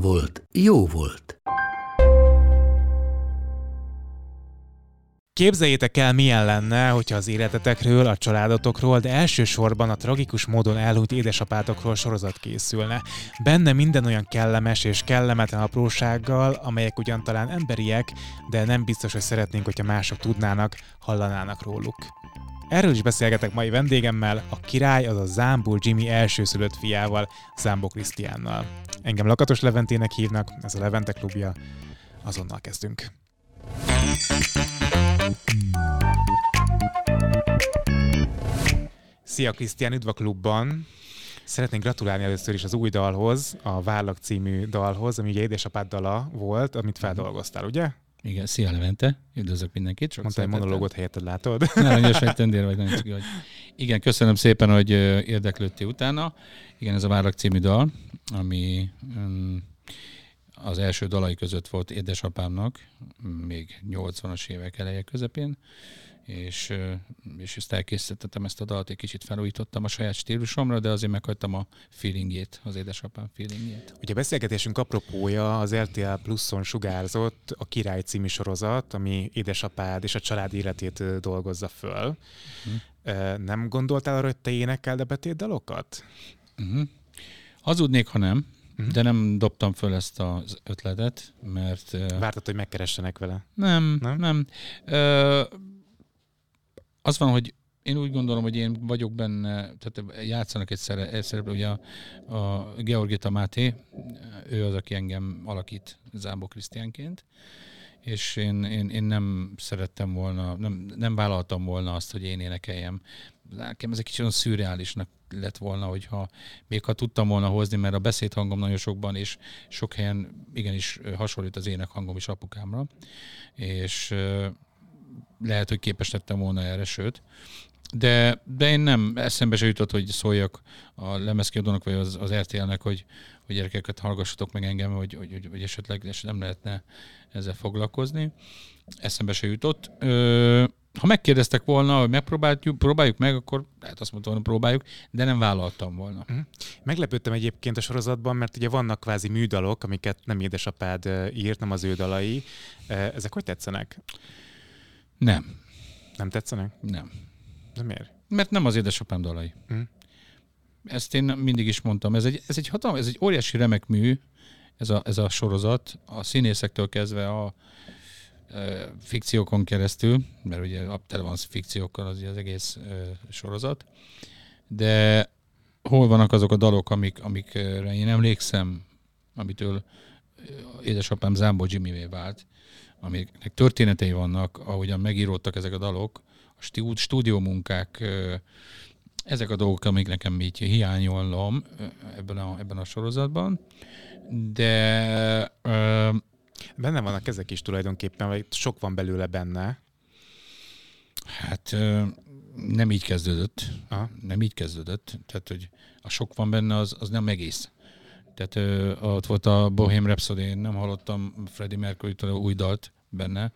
volt, jó volt. Képzeljétek el, milyen lenne, hogyha az életetekről, a családotokról, de elsősorban a tragikus módon elhunyt édesapátokról sorozat készülne. Benne minden olyan kellemes és kellemetlen aprósággal, amelyek ugyan talán emberiek, de nem biztos, hogy szeretnénk, hogyha mások tudnának, hallanának róluk. Erről is beszélgetek mai vendégemmel, a király, az a Zámbul Jimmy elsőszülött fiával, Zámbó Krisztiánnal. Engem Lakatos Leventének hívnak, ez a Levente klubja. Azonnal kezdünk. Szia Krisztián, üdv a klubban! Szeretnénk gratulálni először is az új dalhoz, a Várlak című dalhoz, ami ugye édesapád dala volt, amit feldolgoztál, ugye? Igen, szia Levente, üdvözlök mindenkit. Sok Mondta egy monológot helyetted, látod? Aranyos vagy tendér vagy, nagyon ciki vagy. Igen, köszönöm szépen, hogy érdeklődtél utána. Igen, ez a Várlak című dal, ami um, az első dalai között volt édesapámnak, még 80-as évek eleje közepén, és, és ezt elkészítettem ezt a dalt, egy kicsit felújítottam a saját stílusomra, de azért meghagytam a feelingjét, az édesapám feelingjét. Ugye a beszélgetésünk apropója az RTL Pluszon sugárzott a Király című sorozat, ami édesapád és a család életét dolgozza föl. Uh-huh. Nem gondoltál arra, hogy te énekel, de betét dalokat? Uh-huh. Hazudnék, ha nem, uh-huh. de nem dobtam föl ezt az ötletet, mert... Vártad, hogy megkeressenek vele? Nem, nem. nem. Ö, az van, hogy én úgy gondolom, hogy én vagyok benne, tehát játszanak egy szereplő, ugye a, a Georgita Máté, ő az, aki engem alakít Zámbó Krisztiánként, és én, én, én nem szerettem volna, nem, nem vállaltam volna azt, hogy én énekeljem. Nekem ez egy kicsit olyan szürreálisnak lett volna, hogyha még ha tudtam volna hozni, mert a beszédhangom nagyon sokban, és sok helyen igenis hasonlít az énekhangom is apukámra, és lehet, hogy képes lettem volna erre, sőt. De, de én nem, eszembe se jutott, hogy szóljak a lemezkiadónak, vagy az, az RTL-nek, hogy, hogy gyerekeket hallgassatok meg engem, hogy, hogy, hogy, hogy esetleg nem lehetne ezzel foglalkozni. Eszembe se jutott. Ö, ha megkérdeztek volna, hogy megpróbáljuk próbáljuk meg, akkor lehet azt mondtam, hogy próbáljuk, de nem vállaltam volna. Uh-huh. Meglepődtem egyébként a sorozatban, mert ugye vannak kvázi műdalok, amiket nem édesapád írt, nem az ő dalai. Ezek hogy tetszenek? Nem. Nem tetszenek? Nem. De miért? Mert nem az édesapám dalai. Mm. Ezt én mindig is mondtam. Ez egy, ez egy hatalmas, ez egy óriási remek mű, ez a, ez a sorozat, a színészektől kezdve a e, fikciókon keresztül, mert ugye tele van fikciókkal az, az egész e, sorozat, de hol vannak azok a dalok, amik, amikre én emlékszem, amitől édesapám Zámbó Jimmyvé vált, amiknek történetei vannak, ahogyan megíródtak ezek a dalok, a stúdiómunkák, ezek a dolgok, amik nekem így hiányolom ebben a, ebben a sorozatban, de... Benne vannak ezek is tulajdonképpen, vagy sok van belőle benne. Hát nem így kezdődött. Aha. Nem így kezdődött. Tehát, hogy a sok van benne, az, az nem egész. Tehát ö, ott volt a Bohém Rhapsody, én nem hallottam Freddie Mercury-től új dalt benne,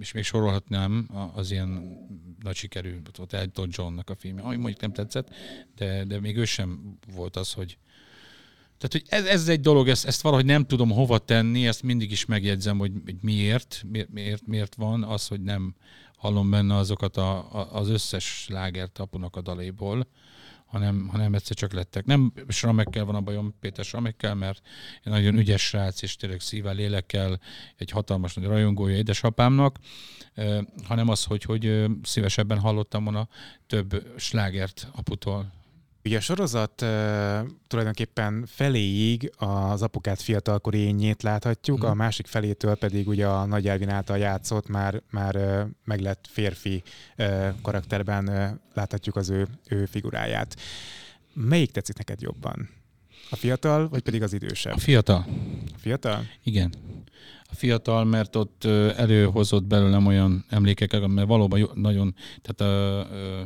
és még sorolhatnám az ilyen nagy sikerű, ott Elton Johnnak a filmje, ami mondjuk nem tetszett, de, de még ő sem volt az, hogy tehát, hogy ez, ez egy dolog, ezt, ezt valahogy nem tudom hova tenni, ezt mindig is megjegyzem, hogy, hogy miért, miért, miért, miért van az, hogy nem hallom benne azokat a, a, az összes lágert apunak a daléból, hanem, hanem egyszer csak lettek. Nem Sramekkel van a bajom, Péter Sramekkel, mert egy nagyon ügyes srác, és tényleg szívvel, lélekkel egy hatalmas nagy rajongója édesapámnak, hanem az, hogy, hogy szívesebben hallottam volna több slágert aputól. Ugye a sorozat uh, tulajdonképpen feléig az apukát fiatalkori ényét láthatjuk, mm. a másik felétől pedig ugye a Nagy Elvin által játszott, már, már uh, meglett férfi uh, karakterben uh, láthatjuk az ő, ő figuráját. Melyik tetszik neked jobban? A fiatal, vagy pedig az idősebb? A fiatal. A fiatal? Igen. A fiatal, mert ott előhozott belőlem olyan emlékeket, mert valóban jó, nagyon, tehát ö, ö,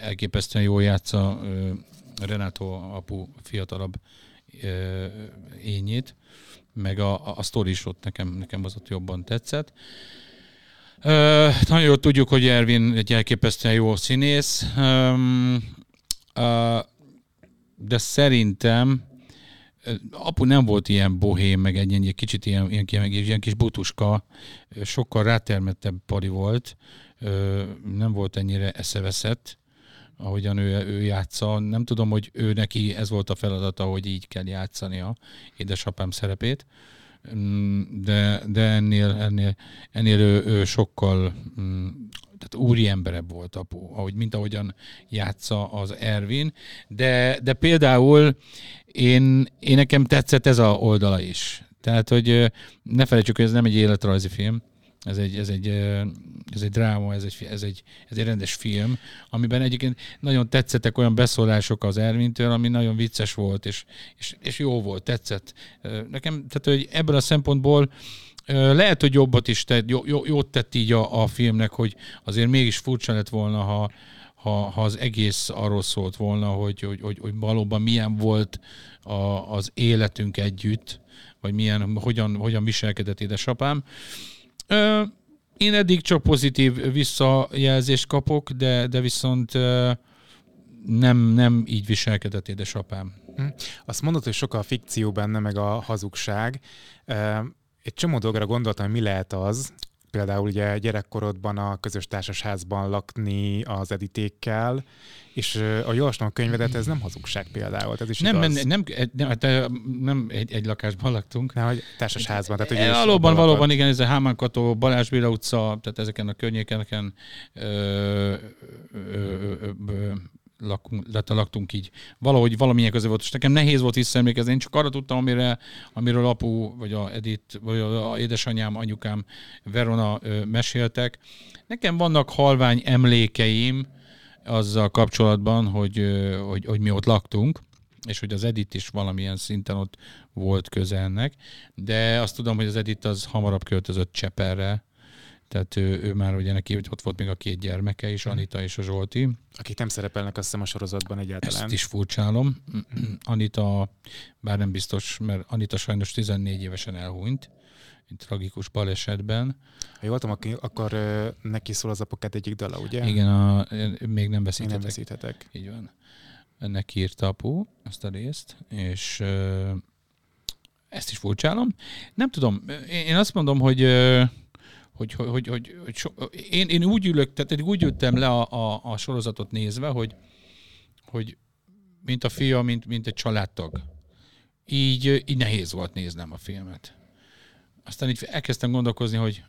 elképesztően jól játsza Renato apu fiatalabb ényét, meg a, a, sztori is ott nekem, nekem az ott jobban tetszett. Nagyon jól tudjuk, hogy Ervin egy elképesztően jó színész, de szerintem apu nem volt ilyen bohém, meg egy, egy kicsit ilyen, ilyen, ilyen, kis butuska, sokkal rátermettebb pari volt, nem volt ennyire eszeveszett, ahogyan ő, ő játsza. Nem tudom, hogy ő neki ez volt a feladata, hogy így kell játszania édesapám szerepét, Mm, de, de ennél, ennél, ennél ő, ő sokkal mm, tehát úri emberebb volt apu, ahogy, mint ahogyan játsza az Ervin, de, de például én, én nekem tetszett ez a oldala is. Tehát, hogy ne felejtsük, hogy ez nem egy életrajzi film, ez egy, ez egy, ez egy dráma, ez egy, ez, egy, ez egy rendes film, amiben egyébként nagyon tetszettek olyan beszólások az Ervintől, ami nagyon vicces volt, és, és, és jó volt, tetszett. Nekem, tehát, hogy ebből a szempontból lehet, hogy jobbat is tett, jó, jó, jót tett így a, a filmnek, hogy azért mégis furcsa lett volna, ha, ha, ha az egész arról szólt volna, hogy, hogy, hogy, hogy valóban milyen volt a, az életünk együtt, vagy milyen, hogyan, hogyan viselkedett édesapám. Én eddig csak pozitív visszajelzést kapok, de, de viszont nem, nem így viselkedett édesapám. Azt mondod, hogy sok a fikció benne, meg a hazugság. Egy csomó dolgra gondoltam, hogy mi lehet az, például ugye gyerekkorodban a közös társasházban lakni az editékkel, és a a könyvedet, ez nem hazugság például, ez is Nem, nem, igaz. nem, nem, hát, nem egy, egy lakásban laktunk. Nem, hogy társasházban. Tehát, hogy E, valóban, valóban, igen, ez a Hámán Kató, Balázs Béla utca, tehát ezeken a környékeneken ö, ö, ö, ö, lakunk, laktunk így. Valahogy valamilyen köze volt, és nekem nehéz volt visszaemlékezni. Én csak arra tudtam, amire, amiről apu, vagy a Edith, vagy a, édesanyám, anyukám, Verona ö, meséltek. Nekem vannak halvány emlékeim azzal kapcsolatban, hogy, ö, hogy, hogy mi ott laktunk, és hogy az Edith is valamilyen szinten ott volt köze ennek, de azt tudom, hogy az Edith az hamarabb költözött Cseperre, tehát ő, ő már ugye neki ott volt még a két gyermeke is, Anita és a Zsolti. Akik nem szerepelnek azt hiszem a sorozatban egyáltalán. Ezt is furcsálom. Anita, bár nem biztos, mert Anita sajnos 14 évesen elhunyt, tragikus balesetben. Ha jól tudom, akkor- neki szól az apukát egyik dala, ugye? Igen, a, még nem Én veszítettek. nem veszíthetek. Így van. Ennek írta apu azt a részt, és ezt is furcsálom. Nem tudom, én azt mondom, hogy hogy, hogy, hogy, hogy, hogy so, én, én úgy ülök, tehát úgy ültem le a, a, a sorozatot nézve, hogy, hogy mint a fia, mint, mint egy családtag. Így, így nehéz volt néznem a filmet. Aztán így elkezdtem gondolkozni, hogy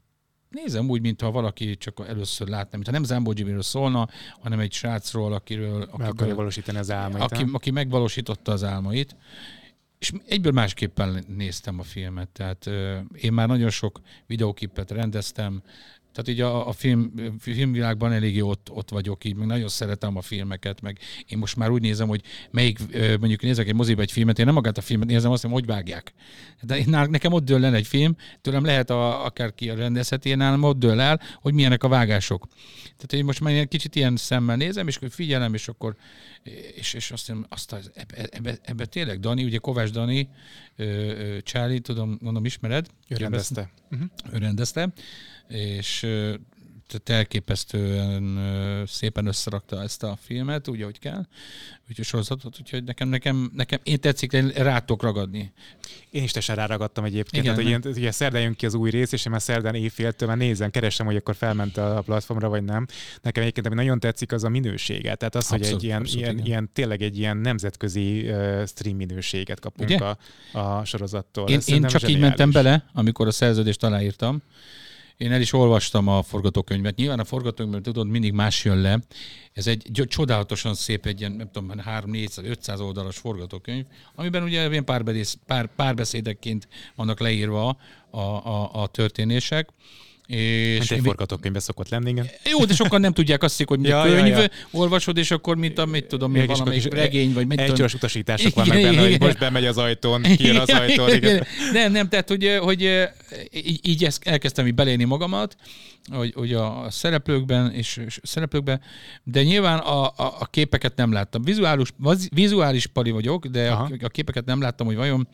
nézem úgy, mintha valaki csak először látna, mintha nem Zambó Jimiről szólna, hanem egy srácról, akiről, Meg akarja valósítani az álmait. aki, aki megvalósította az álmait, és egyből másképpen néztem a filmet. Tehát én már nagyon sok videókipet rendeztem, tehát így a, a film, filmvilágban eléggé ott, ott vagyok, így meg nagyon szeretem a filmeket, meg én most már úgy nézem, hogy melyik, mondjuk nézek egy moziba egy filmet, én nem magát a filmet nézem, azt mondom, hogy vágják. De én, nekem ott dől el egy film, tőlem lehet a, akárki a rendezheti, én nálam ott dől el, hogy milyenek a vágások. Tehát én most már ilyen kicsit ilyen szemmel nézem, és figyelem, és akkor és, és azt mondom, azt az, ebbe, ebbe, ebbe, tényleg Dani, ugye Kovács Dani, Csáli, tudom, mondom, ismered? Ő rendezte. Uh-huh. ő rendezte, és tehát elképesztően szépen összerakta ezt a filmet, úgy, ahogy kell, úgyhogy sorozatot, úgyhogy nekem, nekem, nekem én tetszik, én rá tudok ragadni. Én is teljesen ráragadtam egyébként. Igen, Tehát, hogy ilyen, ugye szerdán jön ki az új rész, és én már szerdán éjféltől már nézem, keresem, hogy akkor felment a platformra, vagy nem. Nekem egyébként, ami nagyon tetszik, az a minősége. Tehát az, hogy Abszolút, egy ilyen, abszolút, ilyen, igen. ilyen, tényleg egy ilyen nemzetközi uh, stream minőséget kapunk Ugye? a, a sorozattól. Én, én csak így mentem bele, amikor a szerződést aláírtam. Én el is olvastam a forgatókönyvet. Nyilván a forgatókönyvben tudod, mindig más jön le. Ez egy gy- csodálatosan szép, egy ilyen, nem tudom, 3 400 500 oldalas forgatókönyv, amiben ugye ilyen párbeszéd, pár, párbeszédekként vannak leírva a, a, a történések És Mint egy forgatókönyvbe szokott lenni, igen. jó, de sokan nem tudják azt, hogy Ja, ja, ja, könyv, ja. olvasod, és akkor mint a, mit tudom, én, valamelyik regény, vagy mit tudom. Egysoros utasítások vannak benne, hogy most bemegy az ajtón, kijön az ajtón. Igen. Nem, nem, tehát, hogy, hogy így, így ezt elkezdtem így belélni magamat, hogy, hogy a szereplőkben és és szereplőkben, de nyilván a, a, a képeket nem láttam. Vizuális, vizuális pali vagyok, de a, Aha. a képeket nem láttam, hogy vajon,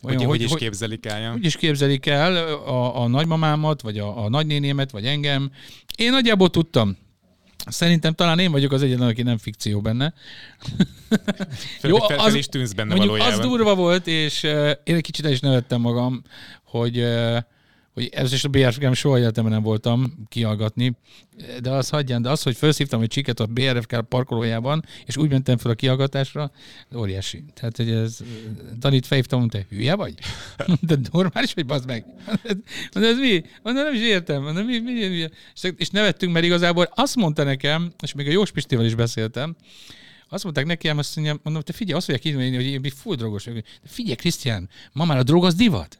vajon Hogy, hogy, is képzelik el. hogy is képzelik el a, a nagymamámat, vagy a, a nagynénémet, vagy engem. Én nagyjából tudtam. Szerintem talán én vagyok az egyetlen, aki nem fikció benne. Fel, fel, fel is tűnsz benne mondjuk valójában. az durva volt, és uh, én egy kicsit el is nevettem magam, hogy, uh, hogy ez is a BRFK-m soha életemben nem voltam kihallgatni, de az hagyján, de az, hogy felszívtam egy csiket a BRFK parkolójában, és úgy mentem fel a kihallgatásra, óriási. Tehát, hogy ez, Danit felhívtam, mondta, hülye vagy? De normális vagy, bazd meg? Mondom, ez mi? Mondom, nem is értem. Mondom, mi, mi, mi, mi? És, nevettünk, mert igazából azt mondta nekem, és még a Jós Pistivel is beszéltem, azt mondták nekem, azt mondja, mondom, te figyelj, azt mondják így, hogy én full drogos vagyok. De figyelj, Krisztián, ma már a drog az divat.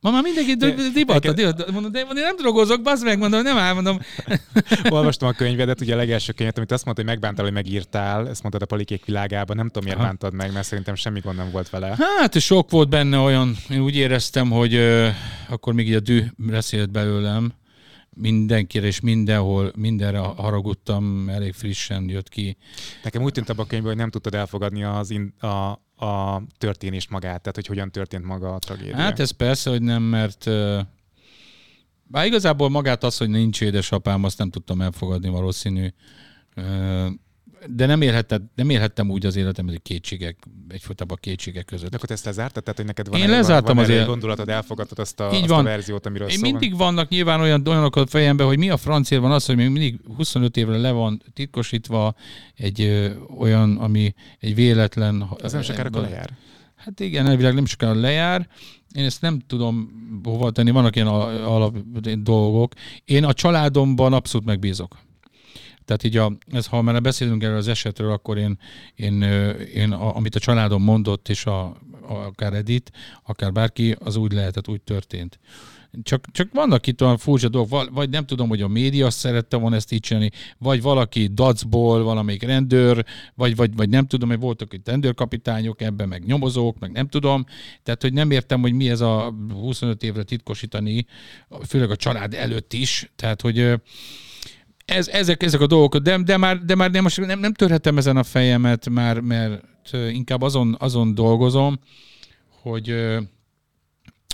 Ma már mindenki d- divat, a divat. Mondom, de én nem drogozok, bazd meg, mondom, nem áll, mondom. Olvastam a könyvedet, ugye a legelső könyvet, amit azt mondta, hogy megbántál, hogy megírtál, ezt mondtad a palikék világában, nem tudom, miért Aha. bántad meg, mert szerintem semmi gond nem volt vele. Hát sok volt benne olyan, én úgy éreztem, hogy ö, akkor még így a dű beszélt belőlem, mindenkire és mindenhol, mindenre haragudtam, elég frissen jött ki. Nekem úgy tűnt abban a könyvben, hogy nem tudtad elfogadni az in, a, a történést magát, tehát hogy hogyan történt maga a tragédia. Hát ez persze, hogy nem, mert bár igazából magát az, hogy nincs édesapám, azt nem tudtam elfogadni valószínű. De nem, élhetett, nem élhettem úgy az életem, hogy kétségek, egyfolytában kétségek között. De akkor ezt lezártad? Tehát, hogy neked van, Én van, lezártam van az egy élet- gondolatod, elfogadtad azt a, Így azt van. a verziót, amiről Én szó van? mindig vannak nyilván olyan olyanok a fejemben, hogy mi a francia van az, hogy még mindig 25 évre le van titkosítva egy ö, olyan, ami egy véletlen... Az nem sokára akkor lejár. Hát igen, elvileg nem sokára lejár. Én ezt nem tudom hova tenni, vannak ilyen al- alap dolgok. Én a családomban abszolút megbízok. Tehát így, a, ez, ha már beszélünk erről az esetről, akkor én, én, én a, amit a családom mondott, és a, a, akár Edith, akár bárki, az úgy lehetett, úgy történt. Csak, csak vannak itt olyan furcsa dolgok, vagy nem tudom, hogy a média szerette volna ezt így csinálni, vagy valaki dacból, valamelyik rendőr, vagy, vagy, vagy nem tudom, hogy voltak itt rendőrkapitányok ebben, meg nyomozók, meg nem tudom. Tehát, hogy nem értem, hogy mi ez a 25 évre titkosítani, főleg a család előtt is. Tehát, hogy ez, ezek, ezek a dolgok, de, de, már, de már nem, most nem, nem törhetem ezen a fejemet, már, mert inkább azon, azon dolgozom, hogy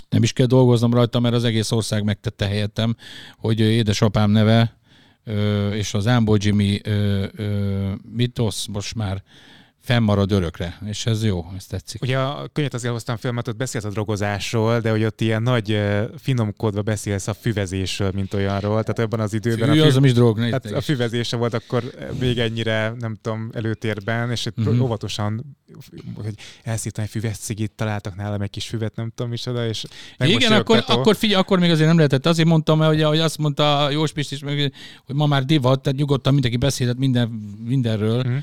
nem is kell dolgoznom rajta, mert az egész ország megtette helyettem, hogy édesapám neve és az Ámbó Jimmy mitosz most már fennmarad örökre, és ez jó, ez tetszik. Ugye a könyvet azért hoztam fel, mert ott beszélsz a drogozásról, de hogy ott ilyen nagy finomkodva beszélsz a füvezésről, mint olyanról. Tehát ebben az időben Fű, a, fü- is drog, ne hát a füvezése volt akkor még ennyire, nem tudom, előtérben, és itt uh-huh. óvatosan, hogy elszívtam egy füves cigit, találtak nálam egy kis füvet, nem tudom micsoda, és Igen, akkor, megmosolyogtató. akkor figyelj, akkor még azért nem lehetett. Azért mondtam, hogy, hogy azt mondta Jós Pist is, hogy ma már divat, tehát nyugodtan mindenki beszélhet minden, mindenről, Mhm.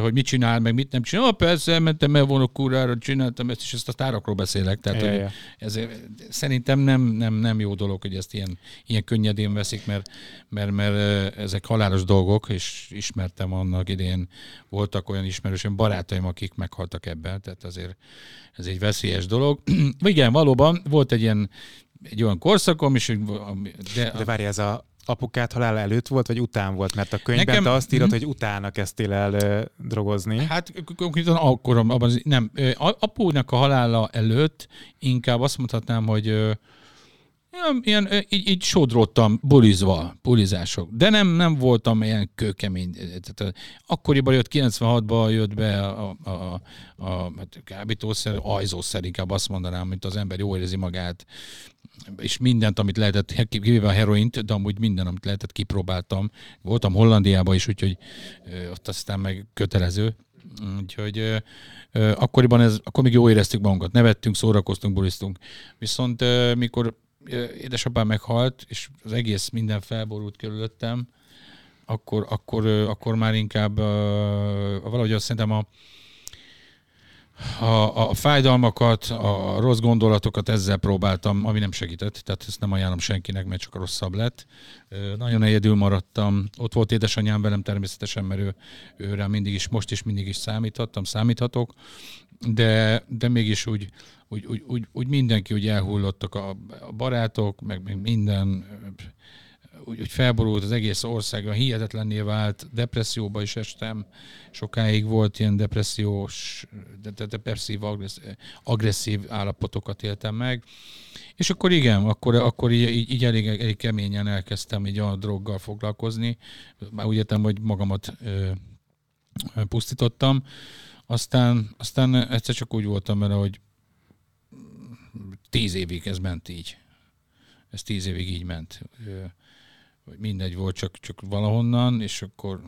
Hogy mit csinál, meg mit nem csinál. Ah, persze, mentem el volna kúrára, csináltam ezt, és ezt a tárakról beszélek. Tehát, Ja, ez, szerintem nem, nem, nem jó dolog, hogy ezt ilyen, ilyen könnyedén veszik, mert, mert, mert ezek halálos dolgok, és ismertem annak idén, voltak olyan ismerősöm, barátaim, akik meghaltak ebben, tehát azért ez egy veszélyes dolog. Igen, valóban volt egy ilyen egy olyan korszakom, és de, De várj, ez a apukát halála előtt volt, vagy után volt? Mert a könyvben Nekem- te azt írod, Mhm. hogy utána kezdtél el ö, drogozni. Hát konkrétan akkor, abban nem, apónak a halála előtt inkább azt mondhatnám, hogy ö, ilyen, ilyen így, így sodródtam bulizva, bulizások. De nem, nem voltam ilyen kőkemény. Tehát, akkoriban jött, 96-ban jött be a, a, a, a hát kábítószer, ajzószer, inkább azt mondanám, mint az ember jól érzi magát, és mindent, amit lehetett, kivéve a heroint, de amúgy minden, amit lehetett, kipróbáltam. Voltam Hollandiában is, úgyhogy ott aztán meg kötelező. Úgyhogy akkoriban ez, akkor még jó éreztük magunkat. Nevettünk, szórakoztunk, bulisztunk. Viszont mikor édesapám meghalt, és az egész minden felborult körülöttem, akkor, akkor, akkor már inkább ö, valahogy azt szerintem a, a, a fájdalmakat, a rossz gondolatokat ezzel próbáltam, ami nem segített, tehát ezt nem ajánlom senkinek, mert csak rosszabb lett. Nagyon egyedül maradtam. Ott volt édesanyám velem természetesen, mert ő, őre mindig is, most is mindig is számíthattam, számíthatok, de, de mégis úgy, úgy, úgy, úgy, úgy mindenki úgy elhullottak a, a barátok, meg, meg minden úgy, úgy felborult az egész ország, hihetetlenné vált, depresszióba is estem, sokáig volt ilyen depressziós, de, de depresszív, agresszív állapotokat éltem meg, és akkor igen, akkor, akkor így, így, így elég, elég keményen elkezdtem így a droggal foglalkozni, már úgy értem, hogy magamat ö, pusztítottam, aztán, aztán egyszer csak úgy voltam vele, hogy tíz évig ez ment így. Ez tíz évig így ment hogy mindegy volt, csak, csak valahonnan, és akkor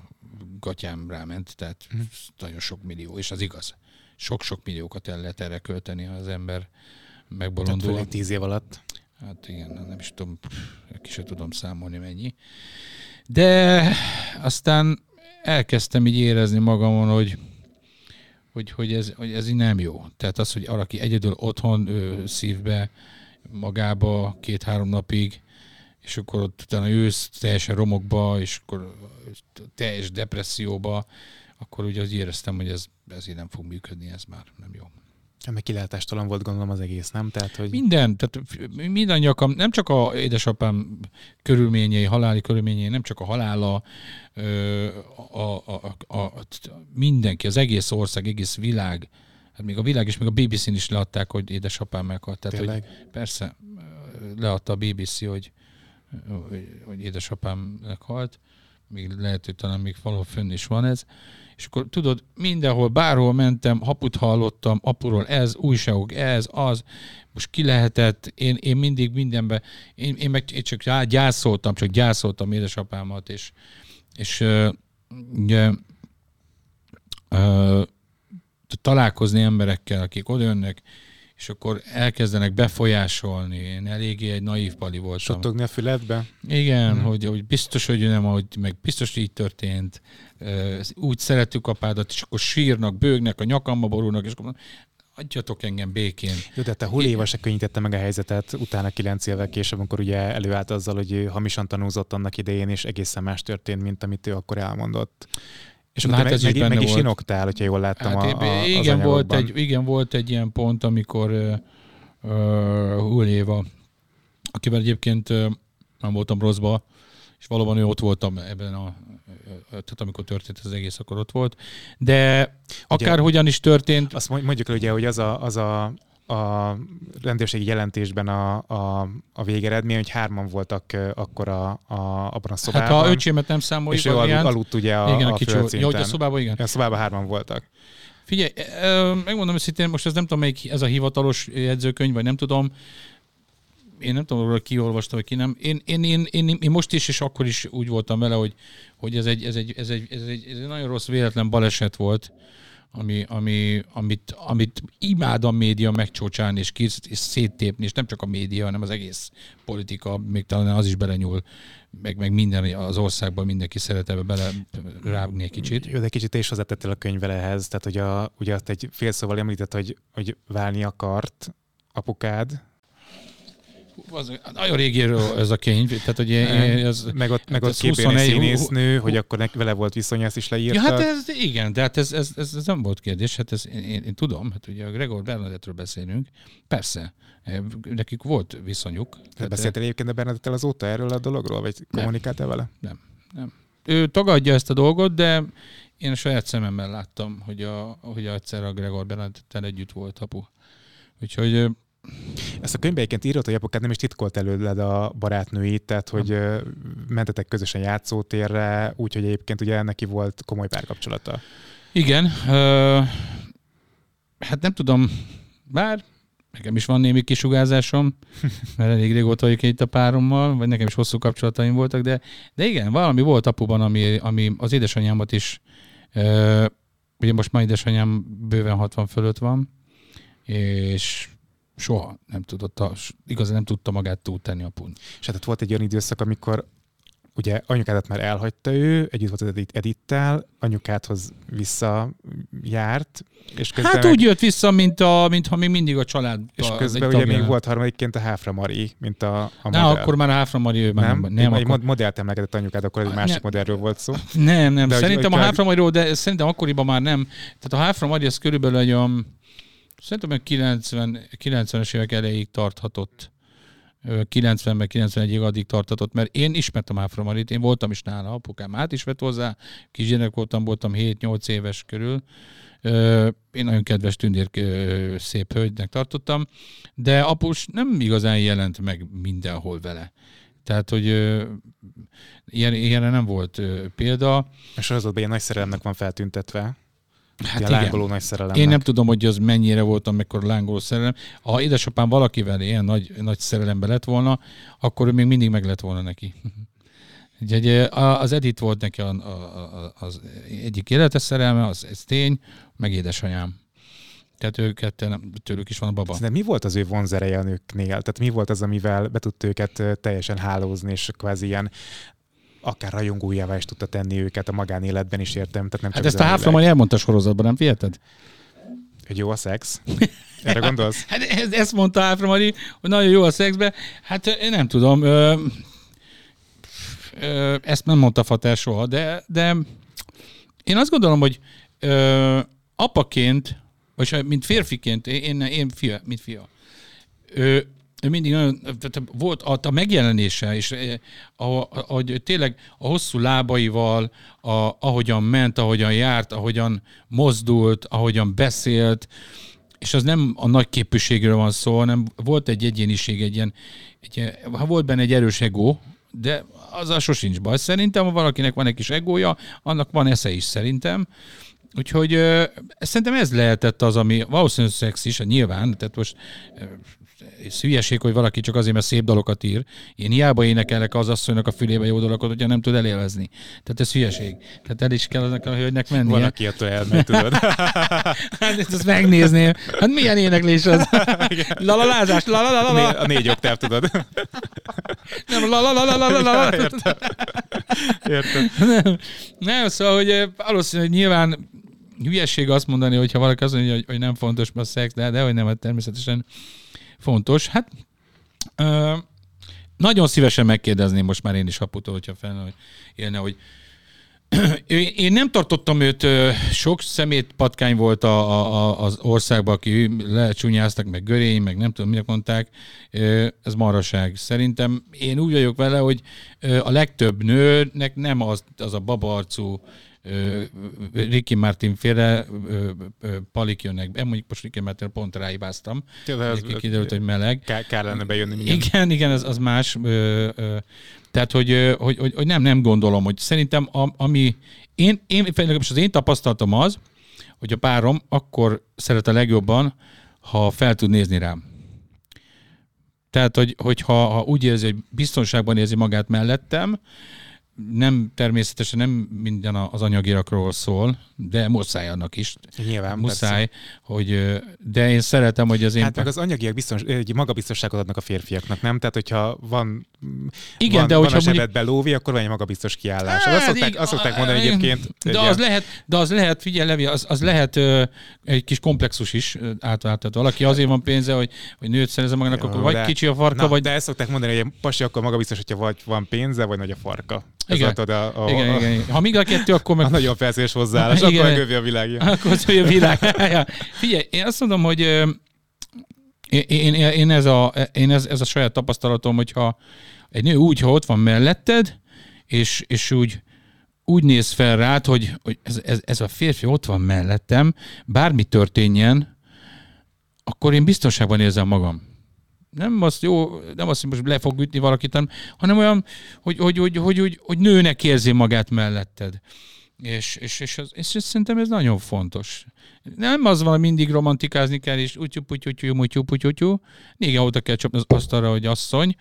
gatyám ráment, tehát uh-huh. nagyon sok millió, és az igaz. Sok-sok milliókat el lehet erre költeni, ha az ember megbolondul. Tehát tíz év alatt. Hát igen, nem is tudom, ki sem tudom számolni mennyi. De aztán elkezdtem így érezni magamon, hogy, hogy, hogy, ez, hogy ez így nem jó. Tehát az, hogy valaki egyedül otthon ő, szívbe magába két-három napig, és akkor ott utána ősz teljesen romokba, és akkor teljes depresszióba, akkor ugye az éreztem, hogy ez, ez így nem fog működni, ez már nem jó. Meg kilátástalan volt gondolom az egész, nem? Tehát, hogy... Minden, tehát mindannyiakam, nem csak a édesapám körülményei, haláli körülményei, nem csak a halála, a, a, a, a, mindenki, az egész ország, egész világ, hát még a világ és még a BBC-n is leadták, hogy édesapám meghalt. Tehát, hogy persze leadta a BBC, hogy hogy, hogy édesapámnak halt, még lehet, hogy talán még valahol fönn is van ez, és akkor tudod, mindenhol, bárhol mentem, haput hallottam, apuról ez, újságok, ez, az, most ki lehetett, én, én mindig mindenbe, én, én meg én csak gyászoltam, csak gyászoltam édesapámat, és, és ugye, találkozni emberekkel, akik odajönnek, és akkor elkezdenek befolyásolni. Én eléggé egy naív pali voltam. Sottogni a füledbe? Igen, hmm. hogy, hogy biztos, hogy nem, hogy meg biztos így történt. Úgy szeretjük apádat, és akkor sírnak, bőgnek, a nyakamba borulnak, és akkor adjatok engem békén. Jó, de te Huléva se könnyítette meg a helyzetet utána kilenc évvel később, amikor ugye előállt azzal, hogy hamisan tanúzott annak idején, és egészen más történt, mint amit ő akkor elmondott. És akkor hát meg, meg, meg is inogtál, hogyha jól láttam hát, a, a, igen, volt egy, igen, volt egy ilyen pont, amikor uh, uh, Huléva, akivel egyébként uh, nem voltam rosszba, és valóban ő ott voltam ebben a, tehát amikor történt az egész, akkor ott volt. De akárhogyan is történt... Azt mondjuk ugye, hogy az a, az a a rendőrségi jelentésben a, a, a végeredmény, hogy hárman voltak akkor a, a, abban a szobában. Hát ha öcsémet nem számoljuk, és ő aludt, aludt ugye a, igen, a, a kicsi, jó, hogy a szobában, igen. A szobában hárman voltak. Figyelj, megmondom őszintén, most ez nem tudom, melyik ez a hivatalos jegyzőkönyv, vagy nem tudom, én nem tudom, hogy ki olvasta, vagy ki nem. Én, én, én, én, én, most is, és akkor is úgy voltam vele, hogy, hogy ez, egy, ez, egy, ez, egy, ez, egy, ez egy nagyon rossz véletlen baleset volt, ami, ami, amit, amit imád a média megcsócsálni és, kész, és széttépni, és nem csak a média, hanem az egész politika, még talán az is belenyúl, meg, meg minden az országban mindenki szeret ebbe bele rágni egy kicsit. Jó, de kicsit is hozzátettél a könyvele ehhez, tehát hogy a, ugye azt egy fél szóval említett, hogy, hogy válni akart apukád, az, nagyon régéről ez a könyv, tehát hogy ez, meg ott, meg ott 21, színésznő, hogy akkor neki vele volt viszony, ezt is leírta. Ja, hát ez, igen, de hát ez, ez, ez, ez nem volt kérdés, hát ez, én, én, én tudom, hát ugye a Gregor Bernadettről beszélünk, persze, nekik volt viszonyuk. Te beszéltél egyébként a Bernadettel azóta erről a dologról, vagy kommunikáltál vele? Nem, nem. Ő tagadja ezt a dolgot, de én a saját szememmel láttam, hogy, a, hogy egyszer a Gregor Bernadettel együtt volt apu. Úgyhogy ezt a könyvbe egyébként írott, hogy apukát nem is titkolt előled a barátnőit, tehát hogy mentetek közösen játszótérre, úgyhogy egyébként ugye neki volt komoly párkapcsolata. Igen, uh, hát nem tudom, bár nekem is van némi kisugázásom, mert elég régóta vagyok itt a párommal, vagy nekem is hosszú kapcsolataim voltak, de, de igen, valami volt apuban, ami, ami az édesanyámat is, uh, ugye most már édesanyám bőven 60 fölött van, és soha nem tudott, igazán nem tudta magát túltenni a punt. És hát ott volt egy olyan időszak, amikor ugye anyukádat már elhagyta ő, együtt volt az Edit, Edittel, anyukádhoz visszajárt, és közben Hát meg- úgy jött vissza, mint, a, mint ha még mindig a család. és közben ugye még volt harmadikként a Háfra Mari, mint a, a Na, modell. akkor már a Háfra Mari, ő már nem, nem, nem, nem, egy akkor, mod- modellt emlegetett anyukád, akkor egy Ah, másik ne- modellről volt szó. nem, nem. De szerintem hogy- a Háfra Mariról, de szerintem akkoriban már nem. Tehát a Háfra Mari az körülbelül egy olyan, szerintem olyan 90, 90-es évek elejéig tarthatott. Ö, 90-ben, 91-ig addig tartatott, mert én ismertem Háfra Marit, én voltam is nála, apukám át is vett hozzá, kisgyerek voltam, voltam 7-8 éves körül. Én nagyon kedves tündér, szép hölgynek tartottam, de apus nem igazán jelent meg mindenhol vele. Tehát, hogy ilyen, ilyenre nem volt példa. A sorozatban ilyen nagy szerelemnek van feltüntetve. Hát Hát igen. lángoló nagy szerelemnek. Én nem tudom, hogy az mennyire voltam, mekkora lángoló szerelem. Ha édesapám valakivel ilyen nagy, nagy szerelembe lett volna, akkor ő még mindig meg lett volna neki. Úgyhogy a- az Edith volt neki a, a, a, az egyik életes szerelme, az, ez tény, meg édesanyám. Tehát ők ketten, tőlük is van a baba. De mi volt az ő vonzereje a nőknél? Tehát mi volt az, amivel be tudta őket teljesen hálózni, és kvázi ilyen akár rajongójává is tudta tenni őket a magánéletben is értem. Tehát nem Hát csak ezt a majd elmondta a sorozatban, nem fiheted? Hogy jó a szex? Erre gondolsz? Hát ez, ezt mondta Áfra Mari, hogy nagyon jó a szexbe. Hát én nem tudom. Ö, ö, ezt nem mondta Fater soha, de, de én azt gondolom, hogy ö, apaként, vagy mint férfiként, én, én fia, mint fia, ö, ő mindig nagyon, tehát volt a, a megjelenése, és eh, ahogy tényleg a hosszú lábaival, a, ahogyan ment, ahogyan járt, ahogyan mozdult, ahogyan beszélt, és az nem a nagy képűségről van szó, hanem volt egy egyéniség, egy ilyen, egy, ha volt benne egy erős ego, de az sosincs baj. Szerintem, ha valakinek van egy kis egója, annak van esze is szerintem. Úgyhogy ö, szerintem ez lehetett az, ami valószínűleg szex is, nyilván, tehát most ez hülyeség, hogy valaki csak azért, mert szép dalokat ír. Én hiába énekelek az asszonynak a fülébe jó dalokat, hogyha nem tud elélvezni. Tehát ez hülyeség. Tehát el is kell annak a hölgynek mennie. Van, aki attól elmegy, tudod? Hát ezt megnézném. Hát milyen éneklés az? Lalalázás, lalalala. a négy oktáv, tudod? Nem, lalalala. Értem. Értem. Nem, nem, szóval, hogy eh, valószínűleg nyilván hülyeség azt mondani, hogyha valaki azt mondja, hogy, hogy nem fontos a szex, de, de hogy nem, hát természetesen fontos. Hát ö, nagyon szívesen megkérdezném most már én is aputól, hogyha fel hogy élne, hogy én nem tartottam őt, sok szemét patkány volt a, a, az országban, aki lecsúnyáztak, meg görény, meg nem tudom, minek mondták. Ez maraság. Szerintem én úgy vagyok vele, hogy a legtöbb nőnek nem az, az a babaarcú ö, Ricky Martin ö, palik jönnek be. Mondjuk most Ricky Martin pont Neki Kiderült, hogy meleg. Kár, kár lenne bejönni mindjárt. Igen, igen, az, az más. Tehát, hogy, hogy, hogy, hogy, nem, nem gondolom, hogy szerintem a, ami, én, én, legalábbis az én tapasztalatom az, hogy a párom akkor szeret a legjobban, ha fel tud nézni rám. Tehát, hogy, hogyha ha úgy érzi, hogy biztonságban érzi magát mellettem, nem természetesen nem minden az anyagirakról szól, de muszáj annak is. Nyilván, muszáj, hogy, ö, de én szeretem, hogy az én... Hát meg az anyagiak biztos, egy magabiztosságot adnak a férfiaknak, nem? Tehát, hogyha van, Igen, van, de van hogyha a mondjuk- zsebedben lóvi, akkor van egy magabiztos kiállás. Hát, azt, szokták, azt szokták mondani egyébként. De az lehet, de az lehet, figyelj Levi, az, az lehet ö, egy kis komplexus is ö, átváltat. Valaki azért van pénze, hogy, hogy nőt szerezze magának, akkor vagy de- kicsi a farka, na, vagy... De ezt szokták mondani, hogy egy pasi akkor magabiztos, hogyha vagy van pénze, vagy nagy a farka. Igen. volt a, a, igen, a, igen, igen. Ha még a kettő, akkor a meg... nagyon felszínes hozzáállás, Igen. akkor megövi a világja. Akkor az, hogy a világ. Ja. Figyelj, én azt mondom, hogy én, én, én, ez, a, én ez, ez a saját tapasztalatom, hogyha egy nő úgy, ha ott van melletted, és, és úgy, úgy néz fel rád, hogy, hogy ez, ez, ez a férfi ott van mellettem, bármi történjen, akkor én biztonságban érzem magam. Nem azt jó, nem azt, hogy most le fog ütni valakit, hanem- hanem olyan, hogy, hogy, hogy, hogy, hogy, hogy nőnek érzi magát melletted. És, és, és, az, és, és szerintem ez nagyon fontos. Nem az van, mindig romantikázni kell, és úgy putyutyú, mutyú, putyutyú. Néha oda kell csapni az asztalra, hogy asszony.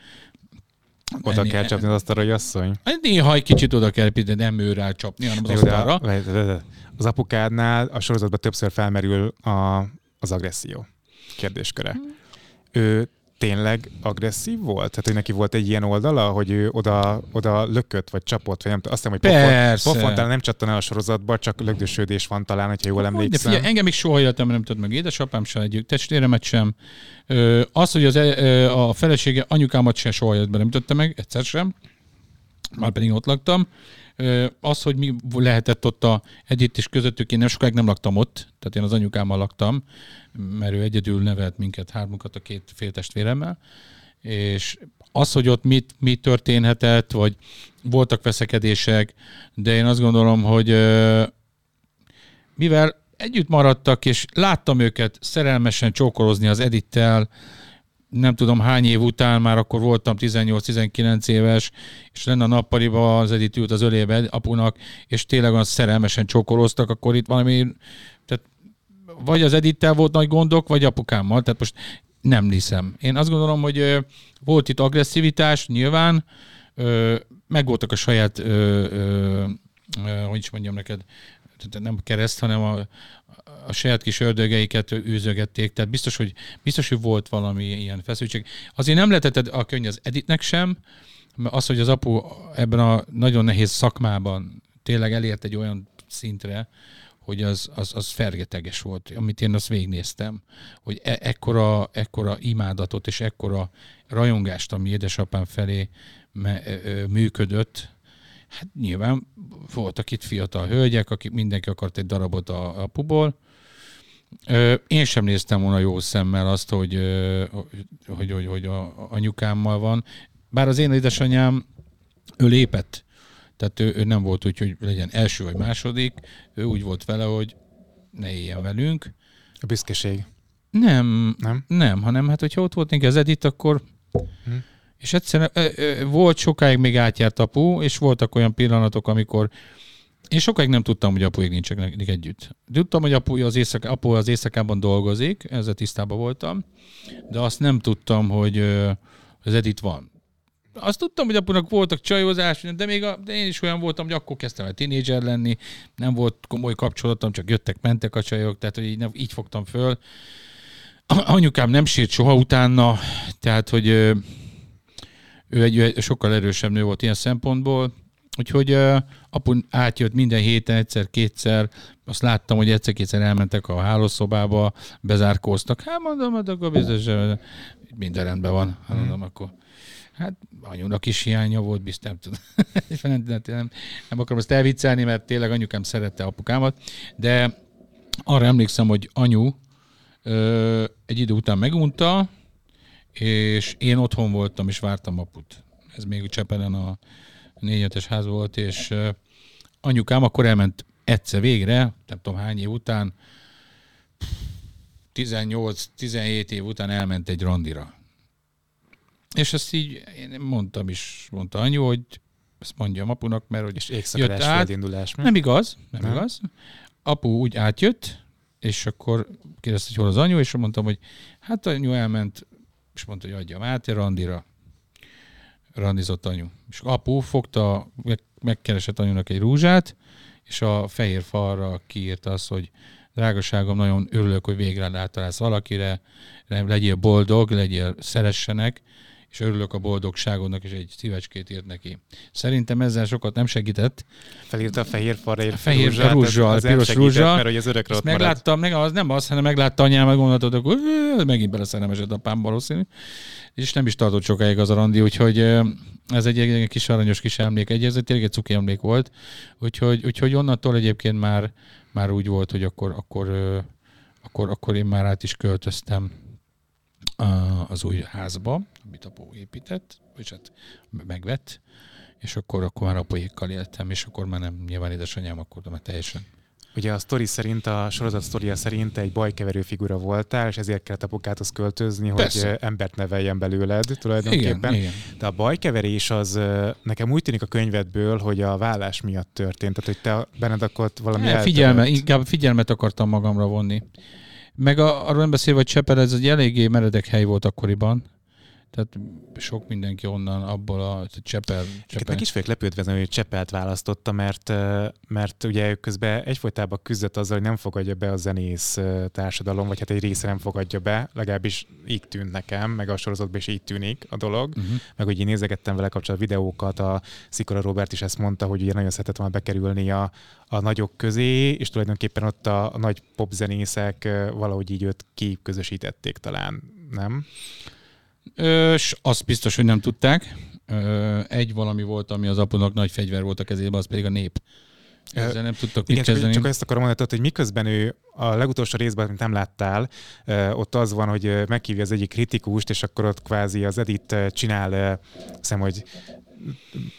Oda kell csapni az asztalra, hogy asszony. Néha egy kicsit oda kell, de nem ő rá csapni, hanem az asztalra. Az apukádnál a sorozatban többször felmerül a, az agresszió kérdésköre. Ő tényleg agresszív volt? Tehát, hogy neki volt egy ilyen oldala, hogy ő oda, oda lökött, vagy csapott, vagy nem tudom. Azt hiszem, hogy pofon, pofon talán nem csattan el a sorozatba, csak lögdösödés van talán, hogyha jól De emlékszem. figyelj, engem még soha életemben nem tudott meg édesapám sem, egy testvéremet sem. Ö, az, hogy az, ö, a felesége anyukámat sem soha életben nem ütötte meg, egyszer sem. Már pedig ott laktam. Az, hogy mi lehetett ott a Edith és közöttük, én nem sokáig nem laktam ott, tehát én az anyukámmal laktam, mert ő egyedül nevelt minket, hármunkat a két féltestvéremmel, és az, hogy ott mit, mi történhetett, vagy voltak veszekedések, de én azt gondolom, hogy mivel együtt maradtak, és láttam őket szerelmesen csókolozni az Edittel, nem tudom hány év után, már akkor voltam 18-19 éves, és lenne a nappaliba az Edith ült az ölébe apunak, és tényleg olyan szerelmesen csókoloztak, akkor itt valami, tehát vagy az Edittel volt nagy gondok, vagy apukámmal, tehát most nem hiszem. Én azt gondolom, hogy volt itt agresszivitás, nyilván, megvoltak a saját, hogy is mondjam neked, nem kereszt, hanem a, a saját kis ördögeiket űzögették, tehát biztos, hogy, biztos, hogy volt valami ilyen feszültség. Azért nem lehetett a könny az Editnek sem, mert az, hogy az apu ebben a nagyon nehéz szakmában tényleg elért egy olyan szintre, hogy az, az, az fergeteges volt, amit én azt végignéztem, hogy e- ekkora, ekkora imádatot és ekkora rajongást, ami édesapám felé me, működött, Hát nyilván voltak itt fiatal hölgyek, akik mindenki akart egy darabot a, a puból. Én sem néztem volna jó szemmel azt, hogy, hogy, hogy, hogy a anyukámmal van. Bár az én édesanyám, ő lépett. Tehát ő, ő nem volt úgy, hogy legyen első vagy második. Ő úgy volt vele, hogy ne éljen velünk. A büszkeség. Nem, Nem? nem, hanem hát, hogyha ott volt neki az Edith, akkor... Hm. És egyszerűen ö, ö, volt sokáig még átjárt apu, és voltak olyan pillanatok, amikor én sokáig nem tudtam, hogy apuék nincsenek együtt. Tudtam, hogy apu az, éjszak, apu az éjszakában dolgozik, ezzel tisztában voltam, de azt nem tudtam, hogy az Edith van. Azt tudtam, hogy apunak voltak csajozás, de még a, de én is olyan voltam, hogy akkor kezdtem el tínédzser lenni, nem volt komoly kapcsolatom, csak jöttek, mentek a csajok, tehát hogy így, nem, így fogtam föl. Anyukám nem sírt soha utána, tehát hogy ő egy sokkal erősebb nő volt ilyen szempontból, úgyhogy uh, apu átjött minden héten egyszer-kétszer, azt láttam, hogy egyszer-kétszer elmentek a hálószobába, bezárkóztak. Hát mondom, hát akkor biztos, minden rendben van. Hát mondom, akkor Hát anyunak is hiánya volt, biztos nem tudom. nem, nem, nem akarom ezt elviccelni, mert tényleg anyukám szerette apukámat, de arra emlékszem, hogy anyu ö, egy idő után megunta, és én otthon voltam, és vártam aput. Ez még Csepelen a négyötes ház volt, és anyukám akkor elment egyszer végre, nem tudom hány év után, 18-17 év után elment egy randira. És ezt így én mondtam is, mondta anyu, hogy ezt mondjam apunak, mert hogy És jött át. földindulás. mi? Nem igaz, nem, Nem? nem igaz. Apu úgy átjött, és akkor kérdezte, hogy hol az anyu, és mondtam, hogy hát anyu elment, és mondta, hogy adjam át egy randira. Randizott anyu. És apu fogta, meg, megkeresett anyunak egy rúzsát, és a fehér falra kiírta azt, hogy drágaságom, nagyon örülök, hogy végre rátalálsz valakire, legyél boldog, legyél szeressenek, és örülök a boldogságodnak, és egy szívecskét írt neki. Szerintem ezzel sokat nem segített. Felírta a fehér falra egy A fehér rúzsát, rúzsal, az, az piros rúzsal. Mert hogy az örökre ott megláttam, meg az nem az, hanem meglátta anyám, meg gondoltad, "Ö, megint beleszerelmesedett apám valószínű. És nem is tartott sokáig az a randi, úgyhogy ez egy, egy kis aranyos kis emlék, egy, ez tényleg egy cuki emlék volt. Úgyhogy, úgyhogy onnantól egyébként már, már úgy volt, hogy akkor, akkor, akkor, akkor én már át is költöztem az új házba, amit apu épített, és hát megvett, és akkor, akkor már apuékkal éltem, és akkor már nem nyilván édesanyám, akkor már teljesen. Ugye a sztori szerint, a sorozat sztoria szerint egy bajkeverő figura voltál, és ezért kellett apukáthoz költözni, hogy Persze. ö, embert neveljen belőled tulajdonképpen. Igen, igen. De a bajkeverés az nekem úgy tűnik a könyvedből, hogy a vállás miatt történt, tehát hogy te benned akkor valami Ne, figyelme, inkább figyelmet akartam magamra vonni. Meg a, arról nem beszélve, hogy Csepel ez egy eléggé meredek hely volt akkoriban. Tehát sok mindenki onnan, abból a Csepel... Csepel. Meg is vagyok lepődve, hogy Csepelt választotta, mert, mert ugye közben egyfolytában küzdött azzal, hogy nem fogadja be a zenész társadalom, vagy hát egy része nem fogadja be, legalábbis így tűnt nekem, meg a sorozatban is így tűnik a dolog, uh-huh. meg hogy én nézegettem vele kapcsolatban videókat, a Szikora Robert is ezt mondta, hogy ugye nagyon szeretett volna bekerülni a, a nagyok közé, és tulajdonképpen ott a, a nagy popzenészek valahogy így őt kiközösítették talán, nem? Ö, azt biztos, hogy nem tudták. Egy valami volt, ami az apunak nagy fegyver volt a kezében, az pedig a nép. Ezzel nem tudtak Igen, mit kezdeni. csak ezt akarom mondani, hogy miközben ő a legutolsó részben, amit nem láttál, ott az van, hogy meghívja az egyik kritikust, és akkor ott kvázi az Edit csinál, hiszem, hogy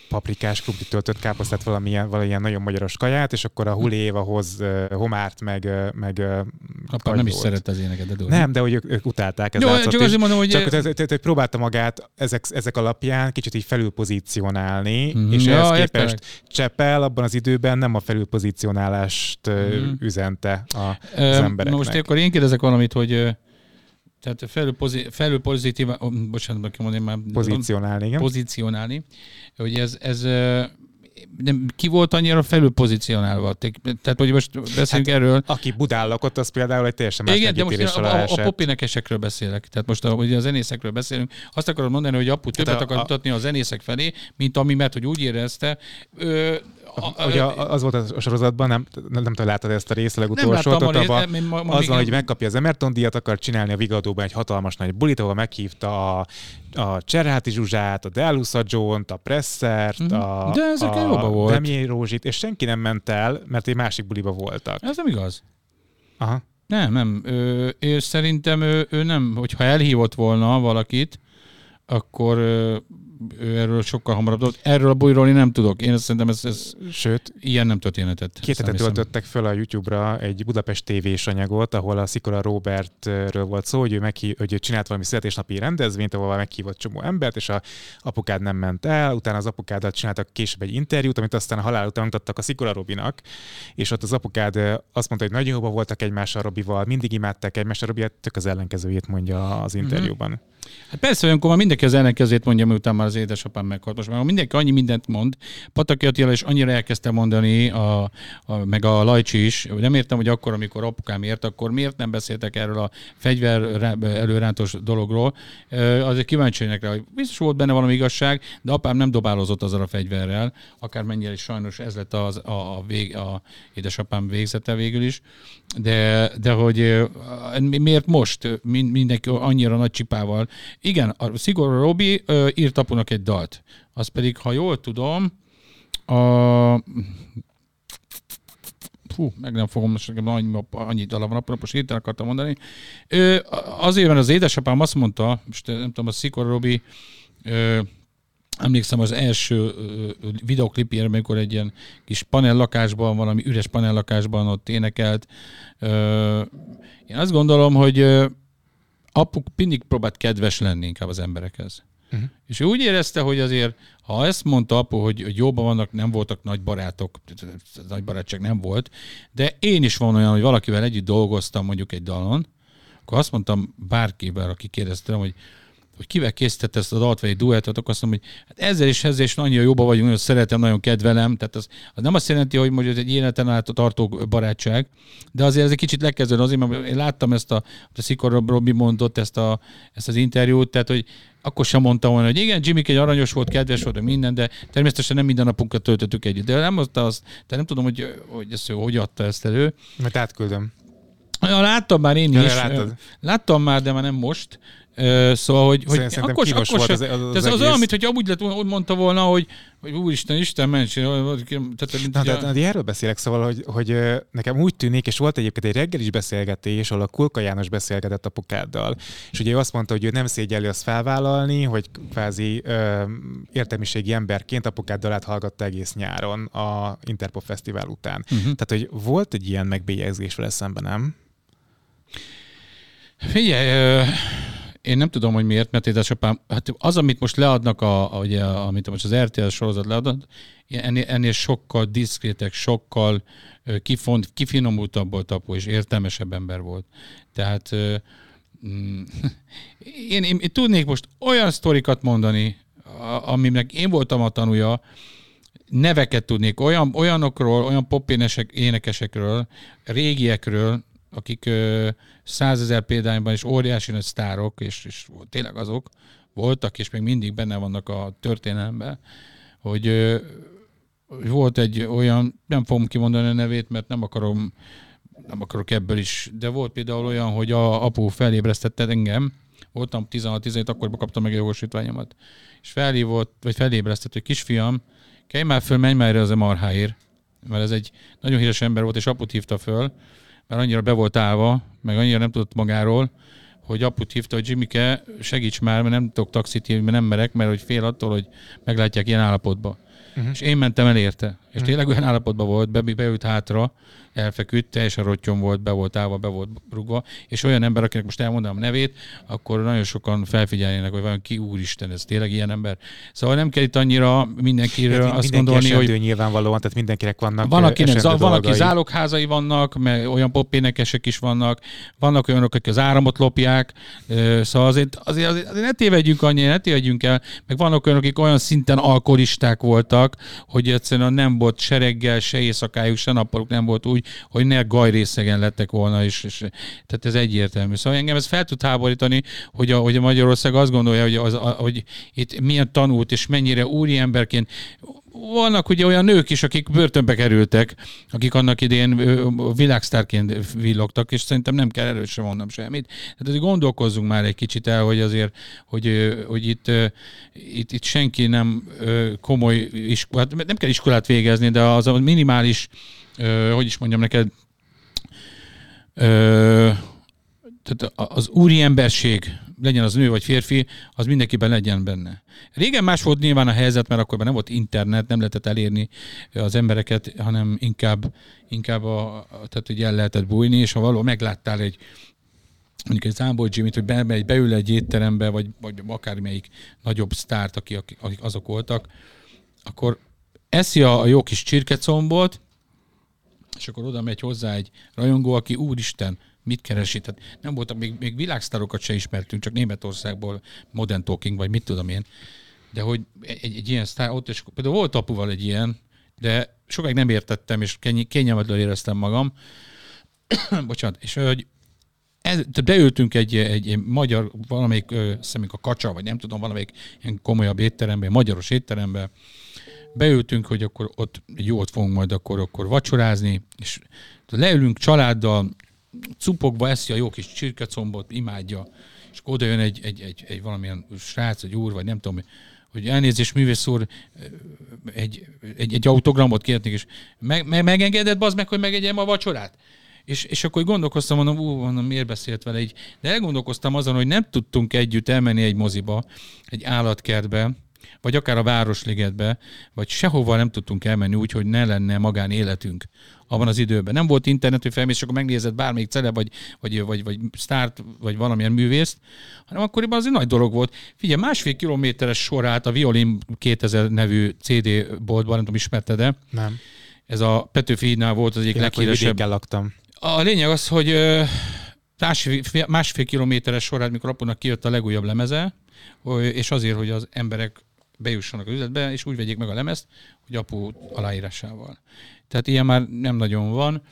paprikás krumplit töltött káposztát, valamilyen, valamilyen nagyon magyaros kaját, és akkor a Huléva hoz homárt, meg, meg Apa nem is szeret az éneket, de. Nem, de hogy ők, ők utálták. Ez Jó, csak azért mondom, hogy... Csak hogy próbálta magát ezek, ezek alapján kicsit így felülpozícionálni, Mhm. és Ja, ehhez értelek. képest Csepel abban az időben nem a felülpozícionálást mm. üzente a, az embereknek. Most akkor én kérdezek valamit, hogy tehát felül, pozi, felül pozitív, oh, bocsánat, kell mondani már. Pozícionálni, igen. Pozícionálni, hogy ez, ez nem, ki volt annyira felül pozícionálva? Te- Tehát, hogy most beszélünk hát, erről. Aki Budán lakott, az például egy teljesen más Igen, de most a, a, a esett. popénekesekről beszélek. Tehát most a, ugye a zenészekről beszélünk. Azt akarod mondani, hogy apu többet Hát a- akar mutatni a zenészek felé, mint ami, mert hogy úgy érezte. Ö, a, Ugye az volt a sorozatban, nem, nem, nem tudom, láttad ezt a nem legutolsót, ott abban nem, ma, ma az még van, hogy megkapja az Emerton díjat, akar csinálni a Vigadóban egy hatalmas nagy bulit, ahol meghívta a, a Cserháti Zsuzsát, a Delusa John-t, a Presszert, Mhm. a, De ezek a volt. Demié Rózsit, és senki nem ment el, mert egy másik buliba voltak. Ez nem igaz. Aha. Nem, nem. Ö, és szerintem ő, ő nem, hogyha elhívott volna valakit, akkor ö, ő erről sokkal hamarabb tudott. Erről a buliról én nem tudok. Én azt szerintem ez, ez Sőt, ilyen nem történetet. Két hetet töltöttek föl a YouTube-ra egy Budapest TV-s anyagot, ahol a Szikora Robertről volt szó, hogy ő, meghív, hogy ő csinált valami születésnapi rendezvényt, ahol meghívott csomó embert, és a apukád nem ment el, utána az apukáddal csináltak később egy interjút, amit aztán a halál után mutattak a Szikora Robinak, és ott az apukád azt mondta, hogy nagyon jóba voltak egymással Robival, mindig imádták egymást, a Robi hát tök az ellenkezőjét mondja az interjúban. Hát persze, olyankor már mindenki az ellenkezőjét mondja, miután már az édesapám meghalt. Most már mindenki annyi mindent mond. Pataki Attila is annyira elkezdte mondani, a, a, meg a Lajcsi is. Nem értem, hogy akkor, amikor apukám ért, akkor miért nem beszéltek erről a fegyver rá- előrántos dologról. Azért kíváncsi vagyok rá, hogy biztos volt benne valami igazság, de apám nem dobálozott azzal a fegyverrel, akármennyire is sajnos ez lett az, a, a, vég, a édesapám végzete végül is. De, de hogy miért most Min- mindenki annyira nagy csipával? Igen, a Szigorú Robi ö, írt apunak egy dalt. Az pedig, ha jól tudom, a... Fú, meg nem fogom, most nekem annyi, annyi dala van, apunak, most hirtelen akartam mondani. Ö, azért, mert az édesapám azt mondta, most nem tudom, a Szigorú Robi ö, emlékszem az első videoklipjére, amikor egy ilyen kis panellakásban, valami üres panellakásban ott énekelt. Én azt gondolom, hogy apuk mindig próbált kedves lenni inkább az emberekhez. Mhm. És ő úgy érezte, hogy azért, ha ezt mondta apu, hogy, hogy jóban vannak, nem voltak nagy barátok, nagy barátság nem volt, de én is van olyan, hogy valakivel együtt dolgoztam mondjuk egy dalon, akkor azt mondtam bárkivel, aki kérdezte, hogy hogy kivel készített ezt a dalt, vagy egy duettet, akkor azt mondom, hogy hát ezzel is, ezzel is nagyon jóba vagyunk, nagyon szeretem, nagyon kedvelem. Tehát az, az nem azt jelenti, hogy mondjuk egy életen át tartó barátság, de azért ez egy kicsit lekezdődő, azért, mert én láttam ezt a, a Szikor Robi mondott ezt, a, ezt az interjút, tehát hogy akkor sem mondtam volna, hogy igen, Jimmy egy aranyos volt, kedves volt, minden, de természetesen nem minden napunkat töltöttük együtt. De nem mondta azt, de nem tudom, hogy, hogy ezt ő hogy adta ezt elő. Mert átküldöm. Ja, láttam már én Ja, is. láttad. Láttam már, de már nem most. Ö, Szóval, hogy, hogy Szerintem akkor, kínos akkor volt se, az- az- az de az egész. olyan, mint hogy amúgy lett, úgy mondta volna, hogy, hogy úristen, Isten ments, tehát, Na, de, a- de erről beszélek, szóval, hogy, hogy nekem úgy tűnik, és volt egyébként egy reggelis beszélgetés, ahol a Kulka János beszélgetett apukáddal, és ugye ő azt mondta, hogy ő nem szégyelli azt felvállalni, hogy kvázi ö, értelmiségi emberként apukáddal áthallgatta egész nyáron a Interpop Fesztivál után. Uh-huh. Tehát, hogy volt egy ilyen megbélyegzés vele szemben, nem? Figyelj, ö, én nem tudom, hogy miért, mert édesapám, hát az, amit most leadnak, a, a, ugye, amit most az RTL sorozat leadott, ennél, ennél sokkal diszkrétek, sokkal kifont, kifinomultabb volt apu, és értelmesebb ember volt. Tehát mm, én, én, én tudnék most olyan sztorikat mondani, aminek én voltam a tanúja, neveket tudnék, olyan, olyanokról, olyan popénesek, énekesekről, régiekről, akik százezer példányban is óriási nagy sztárok, és, és tényleg azok voltak, és még mindig benne vannak a történelemben, hogy ö, volt egy olyan, nem fogom kimondani a nevét, mert nem akarom, nem akarok ebből is, de volt például olyan, hogy a apu felébresztette engem, voltam 16-17, akkor kaptam meg a jogosítványomat, és felhívott, vagy felébresztett, hogy kisfiam, kelj már föl, menj már erre az MRH-ért, mert ez egy nagyon híres ember volt, és aput hívta föl, mert annyira be volt állva, meg annyira nem tudott magáról, hogy aput hívta, hogy Jimmike, segíts már, mert nem tudok taxit hívni, mert nem merek, mert hogy fél attól, hogy meglátják ilyen állapotba. Uh-huh. És én mentem el érte. És tényleg olyan állapotban volt, be, beült hátra, elfeküdt, teljesen rottyom volt, be volt állva, be volt rugva, és olyan ember, akinek most elmondom a nevét, akkor nagyon sokan felfigyeljenek, hogy vajon ki úristen, ez tényleg ilyen ember. Szóval nem kell itt annyira mindenkiről Hát azt mindenki gondolni, hogy nyilvánvalóan, tehát mindenkinek vannak van, akinek, za- van, aki zálogházai vannak, meg olyan popénekesek is vannak, vannak olyanok, akik az áramot lopják, szóval azért, azért, azért, azért ne tévedjünk annyira, ne tévedjünk el, meg vannak olyanok, akik olyan szinten alkoholisták voltak, hogy egyszerűen nem volt se reggel, se éjszakájuk, se nappaluk nem volt úgy, hogy ne gajrészegen lettek volna, és, és tehát ez egyértelmű. Szóval engem ez fel tud háborítani, hogy a, hogy a Magyarország azt gondolja, hogy, az, a, hogy itt milyen tanult, és mennyire úri emberként vannak ugye olyan nők is, akik börtönbe kerültek, akik annak idén világsztárként villogtak, és szerintem nem kell erről sem mondom semmit. Tehát gondolkozzunk már egy kicsit el, hogy azért, hogy, hogy itt, itt, itt senki nem komoly iskolát, nem kell iskolát végezni, de az a minimális, hogy is mondjam neked, tehát az úri emberség, legyen az nő vagy férfi, az mindenkiben legyen benne. Régen más volt nyilván a helyzet, mert akkor nem volt internet, nem lehetett elérni az embereket, hanem inkább, inkább a, tehát, hogy el lehetett bújni, és ha való megláttál egy mondjuk egy Zámbor Jimmy-t, hogy bemegy, beül egy étterembe, vagy, vagy akármelyik nagyobb sztárt, akik, akik azok voltak, akkor eszi a, a jó kis csirkecombot, és akkor oda megy hozzá egy rajongó, aki úristen, mit keresi? Tehát nem voltak, még, még világsztárokat se ismertünk, csak Németországból Modern Talking, vagy mit tudom én. De hogy egy, egy ilyen sztár, ott és például volt apuval egy ilyen, de sokáig nem értettem, és kényi- kényelmetlenül éreztem magam. Bocsánat, és hogy ez, beültünk egy, egy, egy magyar, valamelyik, hiszem, a kacsa, vagy nem tudom, valamelyik ilyen komolyabb étterembe, magyaros étterembe, beültünk, hogy akkor ott jót fogunk majd akkor, akkor vacsorázni, és leülünk családdal, cupokba eszi a jó kis csirkecombot, imádja, és akkor oda jön egy, egy, egy, egy valamilyen srác, egy úr, vagy nem tudom, hogy elnézést, művész úr, egy, egy, egy autogramot kértnék, és meg, meg, megengedett bazd meg, hogy megegyem a vacsorát? És, és akkor gondolkoztam, mondom, ú, mondom, miért beszélt vele így. De elgondolkoztam azon, hogy nem tudtunk együtt elmenni egy moziba, egy állatkertbe, vagy akár a Városligetbe, vagy sehova nem tudtunk elmenni úgy, hogy ne lenne magánéletünk abban az időben. Nem volt internet, hogy felmész, és akkor megnézed bármelyik cele, vagy, vagy, vagy, vagy sztárt, vagy valamilyen művészt, hanem akkoriban az egy nagy dolog volt. Figyelj, másfél kilométeres sor állt a Violin 2000 nevű CD boltban, nem tudom, ismerted-e? Nem. Ez a Petőfi hídnál volt az egyik hogy leghíresebb. laktam. A lényeg az, hogy másfél, másfél kilométeres sorát, mikor apunak kijött a legújabb lemeze, és azért, hogy az emberek bejussanak az üzletbe, és úgy vegyék meg a lemezt, hogy apu aláírásával. Tehát ilyen már nem nagyon van.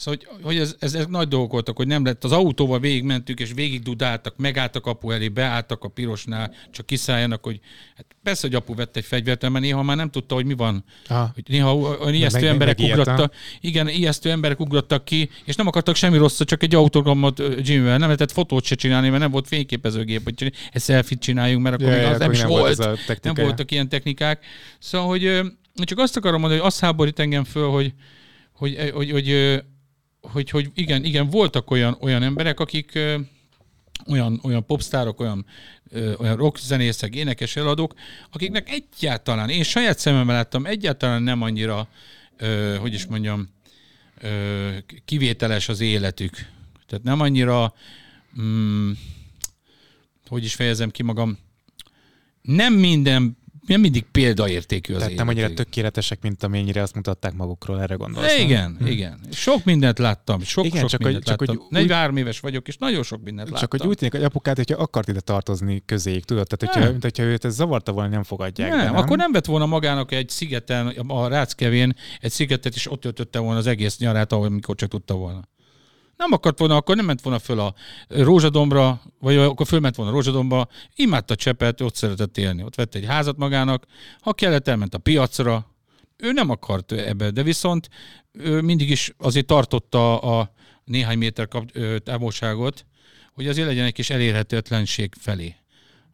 Szóval, hogy, hogy ez, ez, ez, nagy dolgok voltak, hogy nem lett. Az autóval végigmentünk, és végig dudáltak, megálltak apu elé, beálltak a pirosnál, csak kiszálljanak, hogy hát persze, hogy apu vett egy fegyvert, mert néha már nem tudta, hogy mi van. Aha. Hogy néha olyan ijesztő meg- emberek ugrattak, igen, ijesztő emberek ugrattak ki, és nem akartak semmi rosszat, csak egy autogramot Jimmyvel. Nem lehetett fotót se csinálni, mert nem volt fényképezőgép, hogy egy selfie csináljunk, mert akkor Ja, még ja, az nem is nem volt volt. nem voltak ilyen technikák. Szóval, hogy csak azt akarom mondani, hogy azt háborít engem föl, hogy, hogy, hogy, hogy, hogy, hogy, hogy igen, igen, voltak olyan, olyan emberek, akik ö, olyan, olyan popstárok, olyan, ö, olyan rockzenészek, énekes eladók, akiknek egyáltalán, én saját szememmel láttam, egyáltalán nem annyira, ö, hogy is mondjam, ö, kivételes az életük. Tehát nem annyira, mm, hogy is fejezem ki magam, nem minden milyen mindig példaértékű az Tehát nem annyira tökéletesek, mint amennyire azt mutatták magukról, erre gondolsz. nem? Igen, Hm. igen. Sok mindent láttam, sok, Igen, sok csak mindent hogy- csak láttam. hogy 43 éves vagyok, és nagyon sok mindent Csak láttam. hogy úgy tűnik, hogy apukád, hogyha akart ide tartozni közéjük, tudod? Tehát, hogyha, Nem. mint hogyha őt ez zavarta volna, nem fogadják. nem, be, nem, akkor nem vett volna magának egy szigeten, a Ráckevén egy szigetet, és ott töltötte volna az egész nyarát, ahol mikor csak tudta volna. Nem akart volna, akkor nem ment volna föl a Rózsadombra, vagy akkor fölment volna a Rózsadombra, imádta Csepet, ott szeretett élni. Ott vett egy házat magának, ha kellett, elment a piacra. Ő nem akart ebbe, de viszont ő mindig is azért tartotta a néhány méter kap, távolságot, hogy azért legyen egy kis elérhetőtlenség felé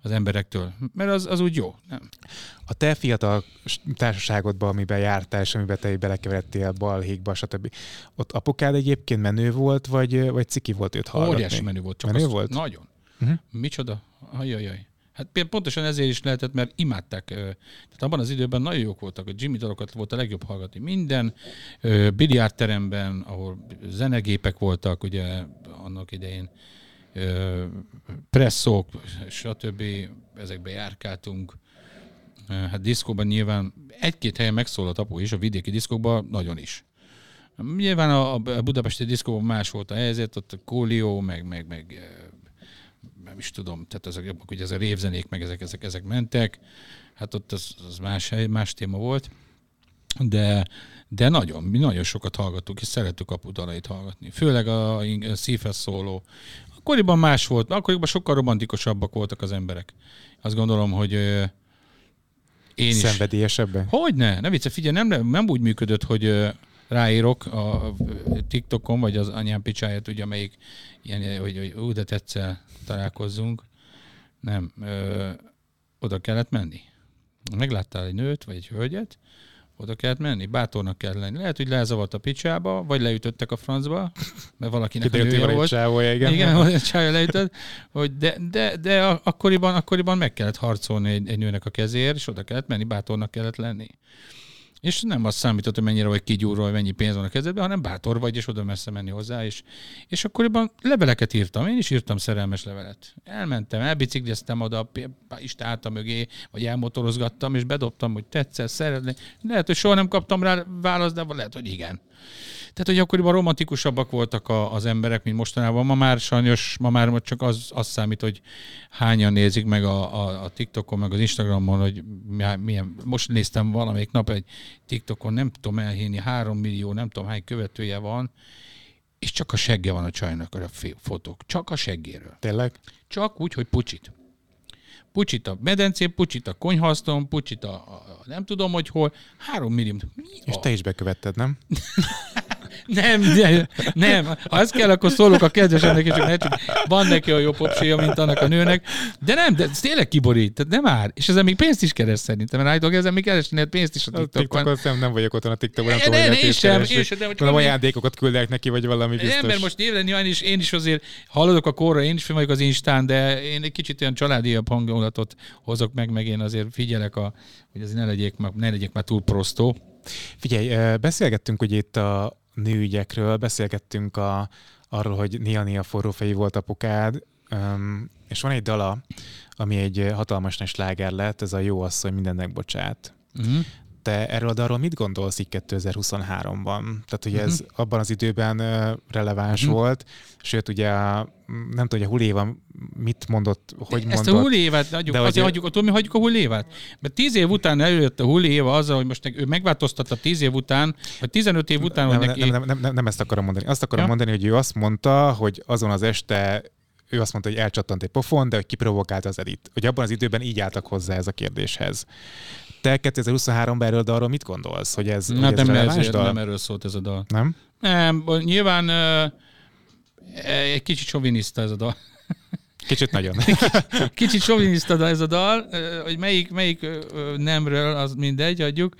az emberektől. Mert az, az úgy jó. Nem. A te fiatal társaságodban, amiben jártál, és amiben te belekeveredtél balhékba, stb. Ott apukád egyébként menő volt, vagy, vagy ciki volt őt hallgatni? Óriási menü volt. Csak Menő volt? Nagyon. Uh-huh. Micsoda? Ajajaj. Hát pontosan ezért is lehetett, mert imádták. Tehát abban az időben nagyon jók voltak, a Jimmy dalokat volt a legjobb hallgatni. Minden ö, biliárdteremben, ahol zenegépek voltak, ugye annak idején presszók, stb. Ezekbe járkáltunk. Hát diszkóban nyilván egy-két helyen megszólalt apu is, a vidéki diszkókban nagyon is. Nyilván a, a budapesti diszkóban más volt a helyzet, ott a kólió, meg, meg, meg nem is tudom, tehát ezek, ugye ez a révzenék, meg ezek, ezek, ezek mentek, hát ott az, az más, hely, más téma volt, de, de nagyon, mi nagyon sokat hallgattuk, és szerettük apu dalait hallgatni. Főleg a, a szívhez szóló. Akkoriban más volt, akkoriban sokkal romantikusabbak voltak az emberek. Azt gondolom, hogy ö, én is. Szenvedélyesebben? Hogyne? Ne vicce, figyelj, nem, nem úgy működött, hogy ö, ráírok a TikTokon, vagy az anyám picsáját, ugye, amelyik ilyen, hogy, hogy ú, de tetszel, találkozzunk. Nem. Ö, oda kellett menni. Megláttál egy nőt, vagy egy hölgyet, oda kellett menni, bátornak kell lenni. Lehet, hogy lezavart a picsába, vagy leütöttek a francba, mert valakinek a Kiderült, hogy nője volt. csávója, igen. Igen, igen a csája leütött, hogy de, de, de a- akkoriban, akkoriban meg kellett harcolni egy, egy nőnek a kezéért, és oda kellett menni, bátornak kellett lenni. És nem azt számított, hogy mennyire vagy kigyúrva, vagy mennyi pénz van a kezedben, hanem bátor vagy, és oda messze menni hozzá. És, és akkoriban leveleket írtam. Én is írtam szerelmes levelet. Elmentem, elbicikliztem oda, Isten álltam mögé, vagy elmotorozgattam, és bedobtam, hogy tetszel, szeretni. Lehet, hogy soha nem kaptam rá választ, de lehet, hogy igen. Tehát, hogy akkoriban romantikusabbak voltak a, az emberek, mint mostanában. Ma már sajnos, ma már csak az, az számít, hogy hányan nézik meg a, a, a TikTokon, meg az Instagramon, hogy mi- milyen, most néztem valamelyik nap egy TikTokon, nem tudom elhinni, három millió, nem tudom hány követője van, és csak a segge van a csajnak a fotók. Csak a seggéről. Tényleg? Csak úgy, hogy pucsit. Pucsit a medencén, pucsit a konyhaszton, pucsit a, a, a nem tudom, hogy hol. Három millió. Mi És a- te is bekövetted, nem? nem, nem, nem. Ha az kell, akkor szólok a kedvesemnek, és csak ne csak van neki a jobb popsia, mint annak a nőnek. De nem, de ez tényleg kiborít, tehát nem már. És ezzel még pénzt is keres szerintem, mert állítólag ezzel még keresni lehet pénzt is a A TikTokon. TikTokon nem, vagyok otthon a TikTokon, nem Ne, tudom, hogy én sem, én sem, de hogy Valami ami- ajándékokat küldek neki, vagy valami biztos. Nem, mert most névre nyilván is, én is azért haladok a korra, én is vagyok az Instán, de én egy kicsit olyan családiabb hangulatot hozok meg, meg én azért figyelek, a, hogy azért ne legyek, ne legyek már túl prostó. Figyelj, beszélgettünk ugye itt a nőügyekről, beszélgettünk a, arról, hogy néha-néha forrófejű volt apukád, öm, és van egy dala, ami egy hatalmas nagy sláger lett, ez a Jó asszony mindennek bocsát. Uh-huh. Te erről a dalról mit gondolsz így 2023-ban? Tehát, hogy ez Mhm. abban az időben releváns Mhm. volt, sőt, ugye nem tudom, hogy a Huléva mit mondott, hogy Ezt mondott. a hullévát hagyjuk, De azért hagyjuk, tudom, mi hagyjuk a hullévát. Mert tíz év után előjött a hulléva azzal, hogy most ő megváltoztatta tíz év után, vagy 15 év után, nem, hogy nem, neki... nem, nem, nem, nem ezt akarom mondani. Azt akarom Ja. mondani, hogy ő azt mondta, hogy azon az este ő azt mondta, hogy elcsattant egy pofon, de hogy kiprovokálta az elit. Hogy abban az időben így álltak hozzá ez a kérdéshez. Te 2023-ban erről dalról mit gondolsz? Hogy ez, Na, hogy ez nem, ez, dal? nem erről szólt ez a dal. nem? Nem, nyilván uh, egy kicsit soviniszta ez a dal. Kicsit nagyon. Kicsit soviniszta ez a dal, hogy melyik, melyik nemről, az mindegy, adjuk.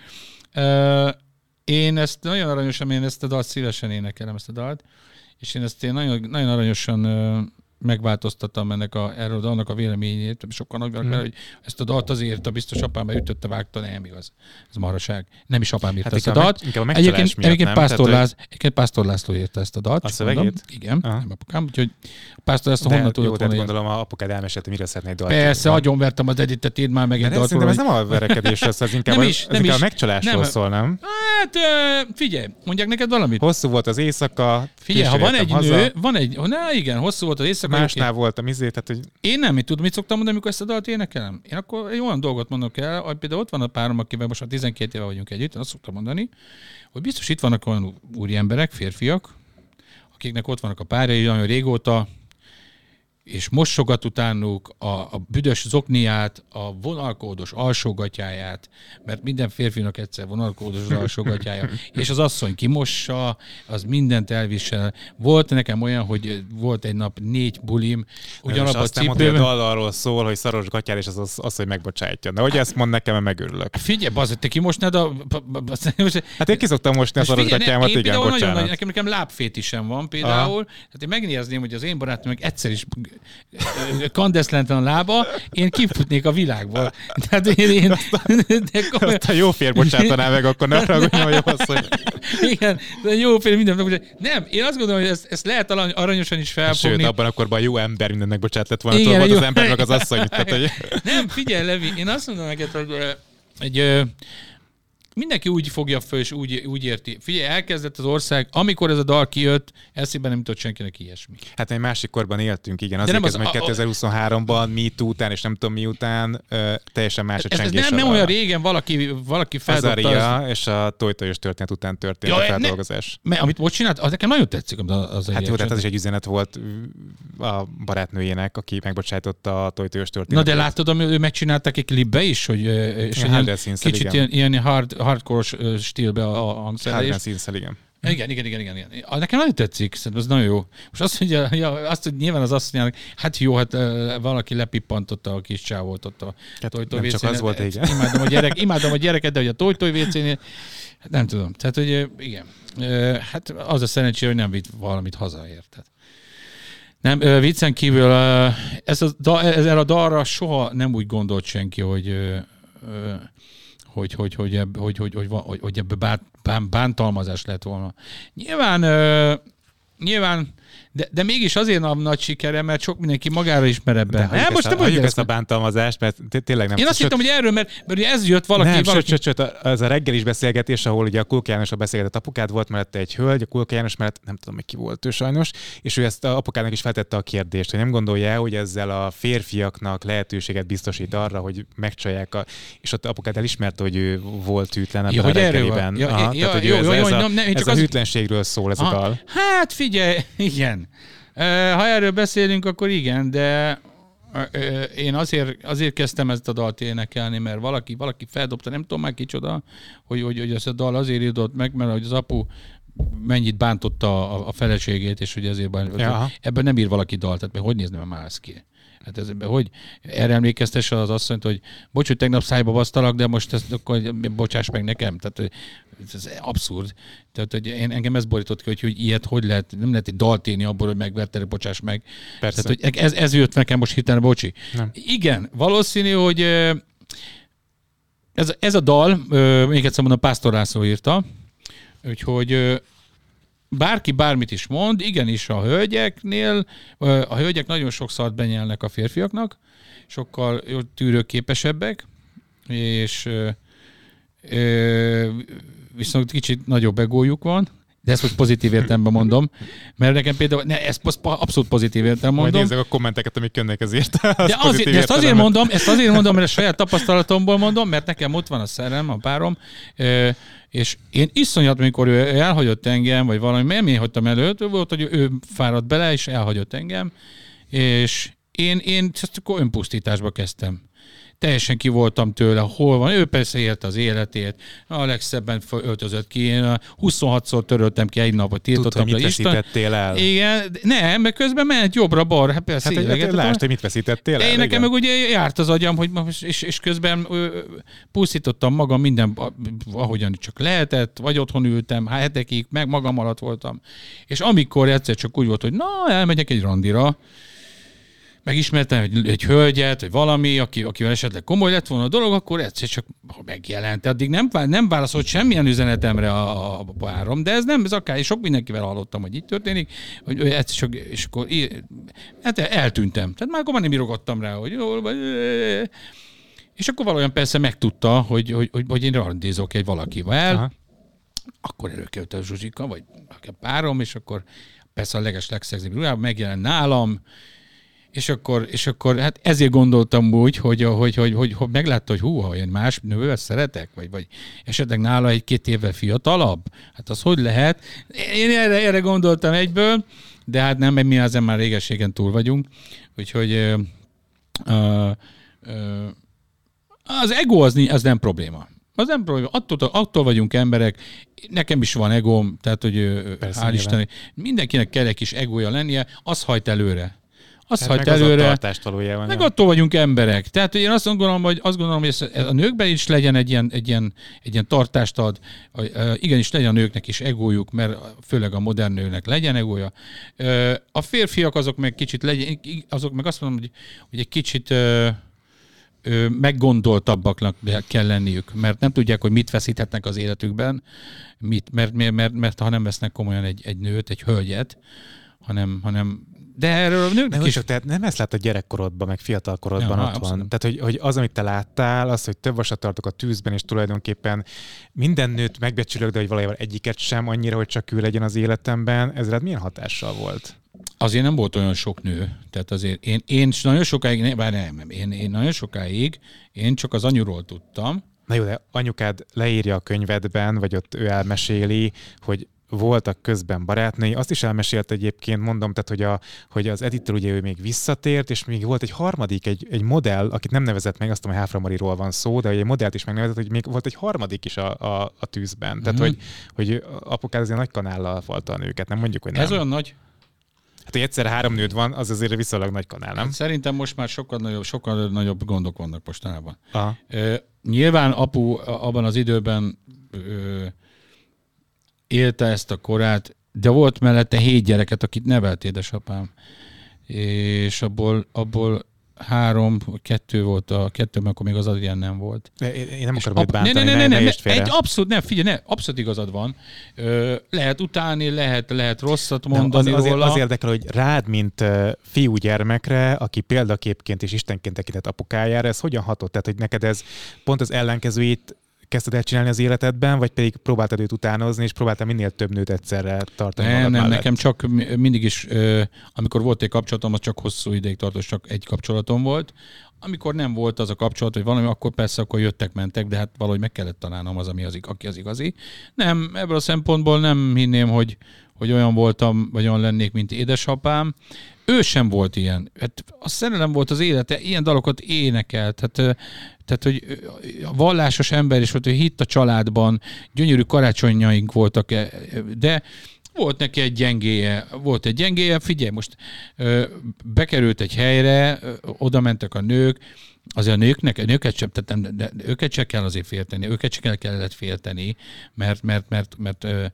Én ezt nagyon aranyosan, én ezt a dalt szívesen énekelem, ezt a dalt, és én ezt én nagyon, nagyon aranyosan megváltoztattam ennek a, erről a dalnak a véleményét, sokkal nagyobb, hmm. hogy ezt a dalt azért a biztos apám ütötte, vágta, nem igaz. Ez maraság. Nem is apám írta Hát ezt a dalt. meg- a Egyébként, miatt, egyébként? Pásztor Tehát, Lász, egyébként Pásztor László írta ezt a dalt. A szövegét? mondom. Igen, Aha. nem apukám, úgyhogy Pásztor László honnan tudott tehát volna gondolom a apukád elmesélte, mire szeretné egy dalt. Persze, agyonvertem az editet, írd már meg egy dalt. szerintem ez nem a verekedés, ez az inkább, Nem a- is, nem is. a megcsalásról szól, nem? Hát figyelj, mondják neked valamit. Hosszú volt az éjszaka, Figyelj, ha van egy nő, van egy, na igen, hosszú volt az éjszaka. Másnál voltam izé, tehát hogy Én nem, tudom, mit szoktam mondani, amikor ezt a dalt énekelem? Én akkor egy olyan dolgot mondok el, hogy például ott van a párom, akivel most már 12 éve vagyunk együtt, azt szoktam mondani, hogy biztos itt vannak olyan úri emberek, férfiak, akiknek ott vannak a párjai nagyon régóta, és mosogat utánuk a, a büdös zokniát, a vonalkódos alsógatyáját, mert minden férfinak egyszer vonalkódos az alsógatyája, és az asszony kimossa, az mindent elvisel. Volt nekem olyan, hogy volt egy nap négy bulim, ugyanabban a nem mondta, hogy a cipőben. dal arról szól, hogy szaros gatyár, és az, az, az hogy megbocsájtja. De hogy ezt mond nekem, mert megörülök. Figyelj, bazd, te kimosnád a... Hát én ki szoktam mosni a szaros gatyámat, igen, például nagyon nagy, bocsánat. nekem, nekem lábfétisem van például, tehát én megnézném, hogy az én barátom meg egyszer is kandeszlentelen lába, én kifutnék a világból. Tehát én, én de komolyan, Azt a jó fér bocsátaná meg, akkor ne arra hogy az, hogy... igen, de jó fél minden. Nem, én azt gondolom, hogy ezt, ezt lehet arany- aranyosan is felfogni. Sőt, abban akkor a jó ember mindennek bocsát lett volna, Igen, jó. az ember meg az asszony. Tehát, hogy... Nem, figyelj, Levi, én azt mondom neked, hogy egy, mindenki úgy fogja föl, és úgy, úgy érti. Figyelj, elkezdett az ország, amikor ez a dal kijött, eszébe nem jutott senkinek ilyesmi. Hát egy másik korban éltünk, igen. nem Azért az- hogy 2023-ban, mi után, és nem tudom mi után, ö, teljesen más a Ez, ez csengés. nem, nem a- olyan régen valaki, valaki Az feldobta. Az, Aria és a tojtojos történet után történt Ja, a ne- feldolgozás. mert amit most csinált, az nekem nagyon tetszik. Az, az Hát jó, tehát ez is egy üzenet volt a barátnőjének, aki megbocsájtotta a tojtojos Na történetet. de látod, ő megcsináltak egy klipbe is, hogy és ilyen, kicsit ilyen, ilyen hard, hardcore stílbe a, a hangszerelés. Színszel, igen. Igen, igen, igen, igen, igen. Nekem nagyon tetszik, szerintem ez nagyon jó. Most azt mondja, ja, azt, hogy nyilván az azt mondják, hát jó, hát valaki lepippantotta a kis csávót ott a Hát tojtoj nem csak az volt, Hát igen. Imádom a, gyerek, imádom a gyereket, de hogy a tojtoj WC-nél, hát nem tudom. Tehát, hogy igen. Hát az a szerencsé, hogy nem vitt valamit haza, érted? Nem, viccen kívül ez a, ezzel a dalra soha nem úgy gondolt senki, hogy hogy, hogy, hogy, ebb, hogy, hogy, hogy, hogy, hogy bán, bántalmazás lett volna. Nyilván, nyilván, de, de mégis azért a nagy sikere, mert sok mindenki magára ismer ebben. De Nem, ezt, a, nem hagyjuk ezt a bántalmazást, mert té- tényleg nem. Én azt hittem, hogy erről, mert, mert ugye ez jött valaki, nem, valaki sőt, sőt, sőt, az a reggelis beszélgetés, ahol ugye a Kulka János a beszélgetett apukád volt, mellette egy hölgy, a Kulka János mellett nem tudom, hogy ki volt ő sajnos, és ő ezt a apukának is feltette a kérdést, hogy nem gondolja el, hogy ezzel a férfiaknak lehetőséget biztosít arra, hogy megcsalják, a, és ott apukád elismerte, hogy ő volt hűtlen ebben Ja, a van. Ja, Aha, ja, tehát, hogy jó, ő ez, jó, ez, jó, a, nem, ez csak a az- hűtlenségről szól ez a dal. Hát figyelj, igen. Ö, Ha erről beszélünk, akkor igen, de én azért, azért kezdtem ezt a dalt énekelni, mert valaki, valaki feldobta, nem tudom már kicsoda, hogy, hogy, hogy ez a dal azért írott meg, mert hogy az apu mennyit bántotta a, a feleségét, és hogy ezért bán, Ja. ebben nem ír valaki dalt, tehát hogy nézne már ez ki? Hát ez, hogy erre emlékeztesse az asszonyt, hogy bocs, hogy tegnap szájba basztalak, de most ezt akkor bocsáss meg nekem. Tehát ez, abszurd. Tehát hogy én, engem ez borított ki, hogy, hogy ilyet hogy lehet, nem lehet egy dalt írni abból, hogy megverted, bocsáss meg. Persze. Tehát, hogy ez, ez jött nekem most hirtelen, bocsi. Nem. Igen, valószínű, hogy ez, ez a dal, még egyszer mondom, Pásztor László írta, úgyhogy bárki bármit is mond, igenis a hölgyeknél, a hölgyek nagyon sok benyelnek a férfiaknak, sokkal tűrőképesebbek, és viszont kicsit nagyobb egójuk van, de ezt most pozitív értelemben mondom, mert nekem például, ne, ezt abszolút pozitív értelemben Majd mondom, nézzek a kommenteket, amik jönnek ezért. Az de, azért, de ezt azért mondom, ezt azért mondom, mert a saját tapasztalatomból mondom, mert nekem ott van a szerelem, a párom, és én iszonyat, amikor ő elhagyott engem, vagy valami, nem én hagytam előtt, volt, hogy ő fáradt bele, és elhagyott engem, és én, én akkor önpusztításba kezdtem. Teljesen ki voltam tőle, hol van. Ő persze élte az életét, a legszebben öltözött ki. Én a 26-szor töröltem ki egy napot, Tudta, tiltottam hogy mit Isten. el. Igen, nem, mert közben ment jobbra-balra, hát persze Hát, idegetett lásd, hogy mit veszítettél el. én nekem meg ugye járt az agyam, hogy és, és közben pusztítottam magam minden, ahogyan csak lehetett, vagy otthon ültem, hát hetekig, meg magam alatt voltam. És amikor egyszer csak úgy volt, hogy na, elmegyek egy randira, megismertem egy, egy hölgyet, vagy valami, aki, akivel esetleg komoly lett volna a dolog, akkor egyszer csak megjelent. Addig nem, nem válaszolt semmilyen üzenetemre a, a párom, de ez nem, ez akár, sok mindenkivel hallottam, hogy így történik, hogy egyszer csak, és akkor hát eltűntem. Tehát már akkor már nem írogattam rá, hogy jól vagy. És akkor valójában persze megtudta, hogy, hogy, hogy, hogy én randizok egy valakivel, Aha. akkor előkerült a Zsuzsika, vagy a párom, és akkor persze a leges ruhában megjelent nálam, és akkor, és akkor hát ezért gondoltam úgy, hogy, hogy, hogy, hogy, hogy meglátta, hogy hú, ha én más nővel szeretek, vagy, vagy esetleg nála egy-két évvel fiatalabb, hát az hogy lehet? Én erre, erre gondoltam egyből, de hát nem, mert mi ezen már régességen túl vagyunk, úgyhogy ö, ö, ö, az ego az, az nem probléma. Az nem probléma. Attól, attól vagyunk emberek, nekem is van egóm, tehát hogy Persze, hál' Isten, mindenkinek kell egy kis egója lennie, az hajt előre. Azt hát hajt előre. Az. Meg attól vagyunk emberek. Tehát én azt gondolom, hogy, azt gondolom, hogy ez, a nőkben is legyen egy ilyen, egy ilyen, egy ilyen tartást ad. Igenis legyen a nőknek is egójuk, mert főleg a modern nőnek legyen egója. A férfiak azok meg kicsit legyen, azok meg azt mondom, hogy, hogy egy kicsit meggondoltabbaknak kell lenniük, mert nem tudják, hogy mit veszíthetnek az életükben, mit, mert, mert, mert, mert ha nem vesznek komolyan egy, egy nőt, egy hölgyet, hanem, hanem de erről a nőknek is... Csak, tehát nem ezt látod gyerekkorodban, meg fiatalkorodban ja, ott abszolút. van. Tehát, hogy, hogy az, amit te láttál, az, hogy több vasat tartok a tűzben, és tulajdonképpen minden nőt megbecsülök, de hogy valójában egyiket sem annyira, hogy csak ő legyen az életemben, ez rád milyen hatással volt? Azért nem volt olyan sok nő. Tehát azért én, én nagyon sokáig, ne, bár nem, nem én, én nagyon sokáig, én csak az anyuról tudtam. Na jó, de anyukád leírja a könyvedben, vagy ott ő elmeséli, hogy voltak közben barátnői. Azt is elmesélt egyébként, mondom, tehát, hogy, a, hogy az Editor ugye ő még visszatért, és még volt egy harmadik, egy, egy modell, akit nem nevezett meg, azt tudom, hogy Háfra Mariról van szó, de egy modellt is megnevezett, hogy még volt egy harmadik is a, a, a tűzben. Tehát, mm-hmm. hogy, hogy apukád azért nagy kanállal falta a nőket, nem mondjuk, hogy nem. Ez olyan nagy? Hát, hogy egyszer három nőd van, az azért viszonylag nagy kanál, nem? Hát szerintem most már sokkal nagyobb, sokkal nagyobb gondok vannak mostanában. Aha. E, nyilván apu abban az időben e, élte ezt a korát, de volt mellette hét gyereket, akit nevelt édesapám. És abból, abból három, kettő volt a kettő, akkor még az Adrián nem volt. Én, nem akarom őt bántani, ne, ne, ne, ne, ne, egy abszolút, nem, figyelj, ne, abszolút igazad van. Ö, lehet utálni, lehet, lehet rosszat mondani az, róla. Az érdekel, hogy rád, mint uh, fiú gyermekre, aki példaképként és istenként tekintett apukájára, ez hogyan hatott? Tehát, hogy neked ez pont az ellenkezőjét kezdted el csinálni az életedben, vagy pedig próbáltad őt utánozni, és próbáltál minél több nőt egyszerre tartani Nem, nem, mellett? nekem csak mindig is, amikor volt egy kapcsolatom, az csak hosszú ideig tartott, csak egy kapcsolatom volt. Amikor nem volt az a kapcsolat, hogy valami, akkor persze akkor jöttek, mentek, de hát valahogy meg kellett találnom az, ami az, aki az igazi. Nem, ebből a szempontból nem hinném, hogy, hogy olyan voltam, vagy olyan lennék, mint édesapám. Ő sem volt ilyen. Hát a szerelem volt az élete, ilyen dalokat énekelt. Hát tehát, hogy a vallásos ember is volt, hogy hitt a családban, gyönyörű karácsonyaink voltak, e, de volt neki egy gyengéje, volt egy gyengéje, figyelj, most bekerült egy helyre, oda mentek a nők, azért a nőknek, a nőket sem, tehát de őket se kell azért félteni, őket se kellett félteni, mert, mert, mert, mert, mert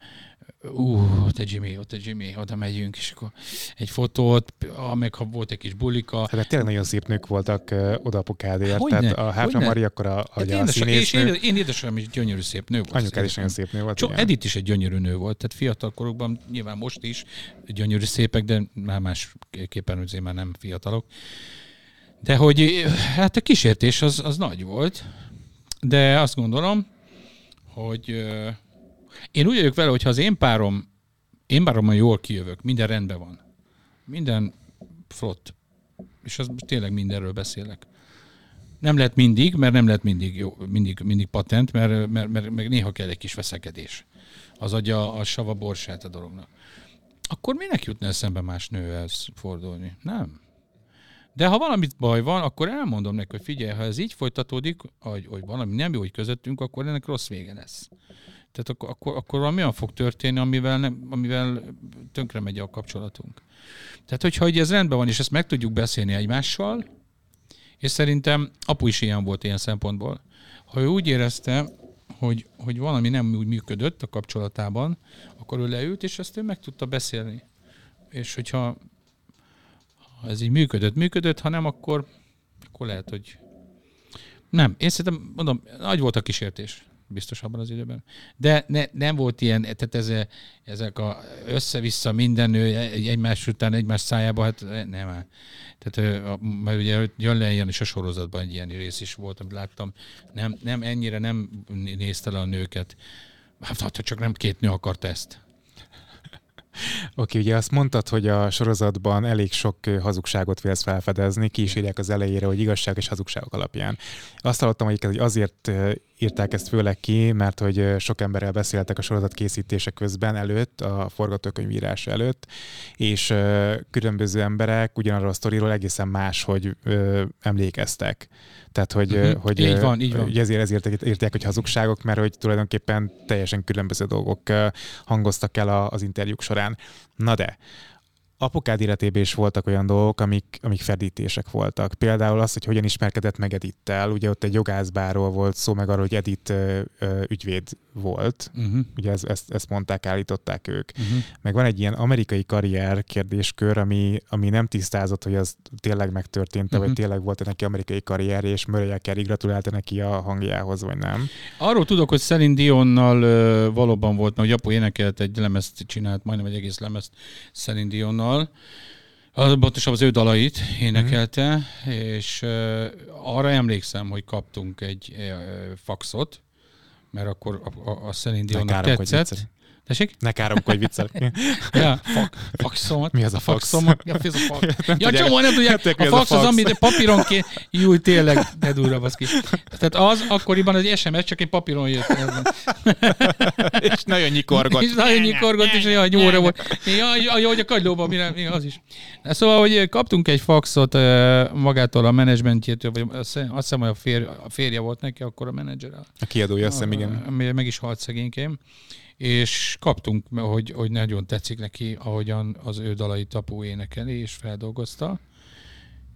ú, ott egy Jimmy, ott egy Jimmy, oda megyünk, és akkor egy fotót, meg ha volt egy kis bulika. Hát tényleg nagyon szép nők voltak uh, oda apukádért, hogy tehát ne, a Háfra Mari akkor a, hát a, a színésznő. És én, én édesem is gyönyörű szép nő volt. Anyukád is nagyon szép nő volt. Csak Edith is egy gyönyörű nő volt, tehát fiatal korukban, nyilván most is gyönyörű szépek, de már másképpen azért már nem fiatalok. De hogy hát a kísértés az, az nagy volt, de azt gondolom, hogy én úgy vagyok vele, hogy ha az én párom, én párommal jól kijövök, minden rendben van, minden flott, és az tényleg mindenről beszélek. Nem lehet mindig, mert nem lehet mindig, jó, mindig, mindig patent, mert, mert, mert, mert néha kell egy kis veszekedés. Az adja a sava borsát a dolognak. Akkor minek jutna eszembe más nőhez fordulni? Nem. De ha valamit baj van, akkor elmondom neki, hogy figyelj, ha ez így folytatódik, hogy, hogy valami nem jó, hogy közöttünk, akkor ennek rossz vége lesz. Tehát akkor, akkor, akkor valami olyan fog történni, amivel, nem, amivel tönkre megy a kapcsolatunk. Tehát, hogyha ez rendben van, és ezt meg tudjuk beszélni egymással, és szerintem apu is ilyen volt ilyen szempontból. Ha ő úgy érezte, hogy, hogy valami nem úgy működött a kapcsolatában, akkor ő leült, és ezt ő meg tudta beszélni. És hogyha Ha ez így működött, működött, ha nem, akkor, akkor lehet, hogy nem. Én szerintem, mondom, nagy volt a kísértés biztos abban az időben. De ne, nem volt ilyen, tehát ez, ezek a össze-vissza minden nő egymás után egymás szájába, hát nem. Tehát, mert ugye jön le ilyen is a sorozatban egy ilyen rész is volt, amit láttam. Nem, nem ennyire nem nézte le a nőket. Hát, ha csak nem két nő akart ezt. Oké, ugye azt mondtad, hogy a sorozatban elég sok hazugságot vélsz felfedezni, ki is írják az elejére, hogy igazság és hazugságok alapján. Azt hallottam, hogy azért írták ezt főleg ki, mert hogy sok emberrel beszéltek a sorozat készítése közben, előtt, a forgatókönyvírás előtt, és különböző emberek ugyanarról a sztoriról egészen más, hogy emlékeztek. Tehát, hogy, uh-huh. hogy, így van, így van. Hogy ezért ezért írták, hogy hazugságok, mert hogy tulajdonképpen teljesen különböző dolgok hangoztak el az interjúk során. Na de, apukád életében is voltak olyan dolgok, amik, amik fedítések voltak. Például az, hogy hogyan ismerkedett meg Edittel. Ugye ott egy jogászbáról volt szó, meg arról, hogy Edit ö, ö, ügyvéd volt. Uh-huh. Ugye ez, ezt, ezt mondták, állították ők. Uh-huh. Meg van egy ilyen amerikai karrier kérdéskör, ami, ami nem tisztázott, hogy az tényleg megtörtént, uh-huh. vagy mhm. tényleg volt neki amerikai karrier, és Mariah Carey gratulálta neki a hangjához, vagy nem. Arról tudok, hogy Celine Dionnal ö, valóban volt, mert apu énekelt egy lemezt, csinált majdnem egy egész lemezt Celine Dionnal, dal, az, pontosan az ő dalait énekelte, mm-hmm. és uh, arra emlékszem, hogy kaptunk egy uh, faxot, mert akkor a, a, a Celine Dionnak tetszett. Tessék? Ne káromkodj viccel. ja, faxomat. Mi az a fax? Faxomat. Ja, ez a fax. ja, csomó, nem tudják. A fax az, amit papíron ké... Jú, tényleg, ne durva, baszki. Tehát az akkoriban az SMS csak egy papíron jött. és nagyon nyikorgott. és nagyon nyikorgott, és olyan nyúra volt. Ja, hogy a kagylóban, mire, az is. Szóval, hogy kaptunk egy faxot magától a menedzsmentjétől, vagy azt hiszem, hogy a, fér, a férje volt neki, akkor a menedzser. A kiadója, azt hiszem, igen. Meg is halt szegénykém és kaptunk, hogy, hogy nagyon tetszik neki, ahogyan az ő dalait apu énekeli és feldolgozta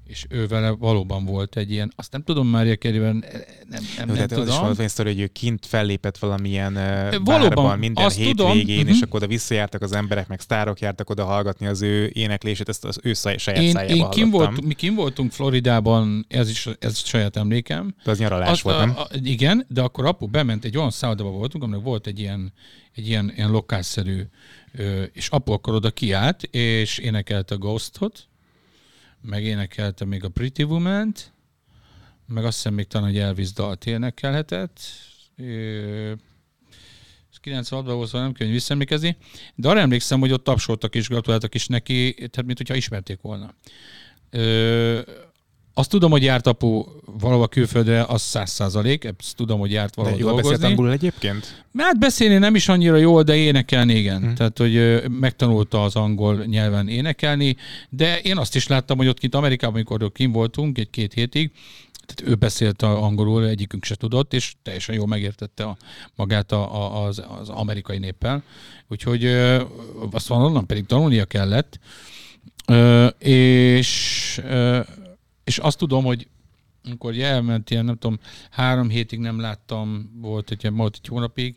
és ő vele valóban volt egy ilyen, azt nem tudom már Kerryben, nem, nem, nem tudom. Az is volt sztori, hogy ő kint fellépett valamilyen valóban, bárban minden hétvégén, tudom. és uh-huh. akkor oda visszajártak az emberek, meg sztárok jártak oda hallgatni az ő éneklését, ezt az ő saját én, szájába én kim volt, Mi kim voltunk Floridában, ez is ez saját emlékem. De az nyaralás az, volt, nem? A, a, igen, de akkor apu bement, egy olyan szállodába voltunk, aminek volt egy ilyen, egy ilyen, ilyen lokálszerű, és apu akkor oda kiállt, és énekelte a Ghostot, megénekelte még a Pretty Woman-t, meg azt hiszem még talán, hogy Elvis dalt énekelhetett. 96-ban volt, szóval nem kell visszaemlékezni, de arra emlékszem, hogy ott tapsoltak és gratuláltak is neki, tehát mint ismerték volna. Ö, azt tudom, hogy járt apu valahol külföldre, az száz százalék, ezt tudom, hogy járt valahol de jól dolgozni. beszélt angolul egyébként? Hát beszélni nem is annyira jól, de énekelni igen. Hmm. Tehát, hogy megtanulta az angol nyelven énekelni, de én azt is láttam, hogy ott kint Amerikában, amikor kim voltunk egy-két hétig, tehát ő beszélt angolul, egyikünk se tudott, és teljesen jól megértette a, magát a, a, az, az amerikai néppel. Úgyhogy azt van, onnan pedig tanulnia kellett. és és azt tudom, hogy amikor elment ilyen, nem tudom, három hétig nem láttam, volt egy, volt egy hónapig,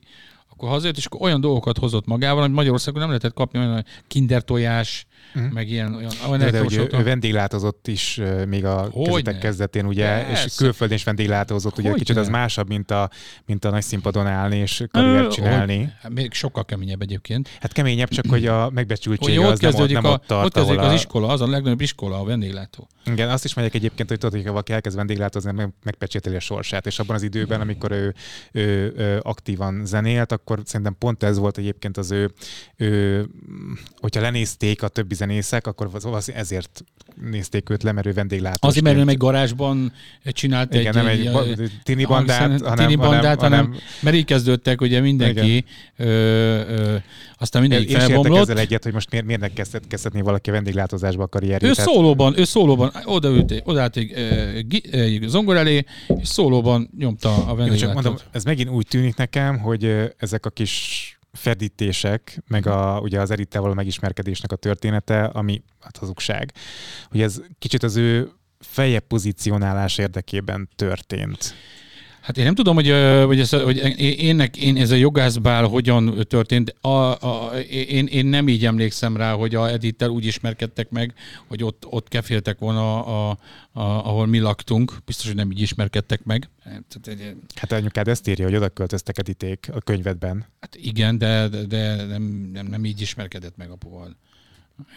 akkor hazajött, és akkor olyan dolgokat hozott magával, hogy Magyarországon nem lehetett kapni olyan kinder tojás, uh-huh. meg ilyen olyan, olyan de, de hogy ő, ő vendéglátozott is még a hogy kezdetek ne? kezdetén, ugye, Persze. és külföldön is vendéglátozott, ugye kicsit ne? az másabb, mint a, mint a nagy színpadon állni és karriert csinálni. Hát még sokkal keményebb egyébként. Hát keményebb, csak hogy a megbecsultsége az nem, ott, nem ott tart. Ott kezdődik az iskola, az a legnagyobb iskola, a vendéglátó. Igen, azt is megyek egyébként, hogy tudod, hogy valaki elkezd vendéglátozni, meg, megpecsételi a sorsát, és abban az időben, amikor ő, ő, ő aktívan zenélt, akkor szerintem pont ez volt egyébként az ő, ő hogyha lenézték a többi zenészek, akkor ezért nézték őt le, mert ő vendéglátó. Azért, mert ő egy garázsban csinált Igen, egy, nem egy, egy tini bandát, hanem, tini bandát, hanem, hanem, mert így kezdődtek, ugye mindenki, ö, ö, aztán mindenki felbomlott. ezzel egyet, hogy most miért, miért kezdett, kezdhetni valaki a vendéglátózásba a karrierjét. Ő tehát... szólóban, ő szólóban odaült, odaállt egy, egy zongor elé, és szólóban nyomta a vendéglátót. Csak mondom, ez megint úgy tűnik nekem, hogy ezek a kis fedítések, meg a, ugye az Erittel való megismerkedésnek a története, ami hát hazugság. Hogy ez kicsit az ő fejebb pozícionálás érdekében történt. Hát én nem tudom, hogy, hogy, ez, hogy én, én ez a jogászbál hogyan történt. A, a, én, én nem így emlékszem rá, hogy a Edittel úgy ismerkedtek meg, hogy ott, ott keféltek volna, a, a, ahol mi laktunk. Biztos, hogy nem így ismerkedtek meg. Hát anyukád ezt írja, hogy oda költöztek Editék a könyvedben. Hát igen, de, de, de nem, nem, nem így ismerkedett meg apuval.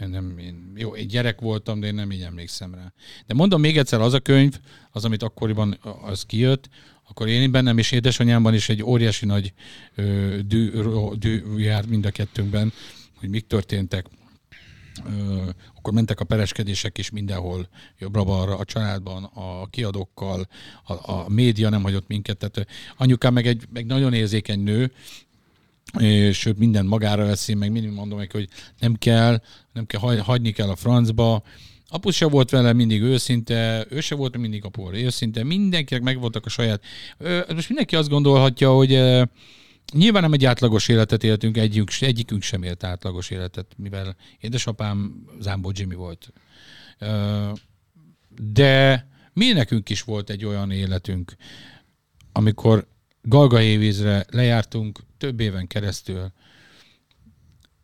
Én nem, én, jó, egy gyerek voltam, de én nem így emlékszem rá. De mondom még egyszer, az a könyv, az, amit akkoriban az kijött, akkor én bennem és édesanyámban is egy óriási nagy ö, dű, dű járt mind a kettőnkben, hogy mik történtek. Ö, akkor mentek a pereskedések is mindenhol, jobbra-balra, a családban, a kiadókkal, a, a média nem hagyott minket. Tehát anyukám meg egy meg nagyon érzékeny nő, és ő mindent magára veszi, meg mindig mondom neki, hogy nem kell, nem kell, hagyni kell a francba. Apu se volt vele mindig őszinte, ő se volt mindig apu őszinte, mindenkinek megvoltak a saját. Most mindenki azt gondolhatja, hogy nyilván nem egy átlagos életet éltünk, egyik, egyikünk sem élt átlagos életet, mivel édesapám Zámbó Jimmy volt. De mi nekünk is volt egy olyan életünk, amikor Galgahévízre lejártunk több éven keresztül.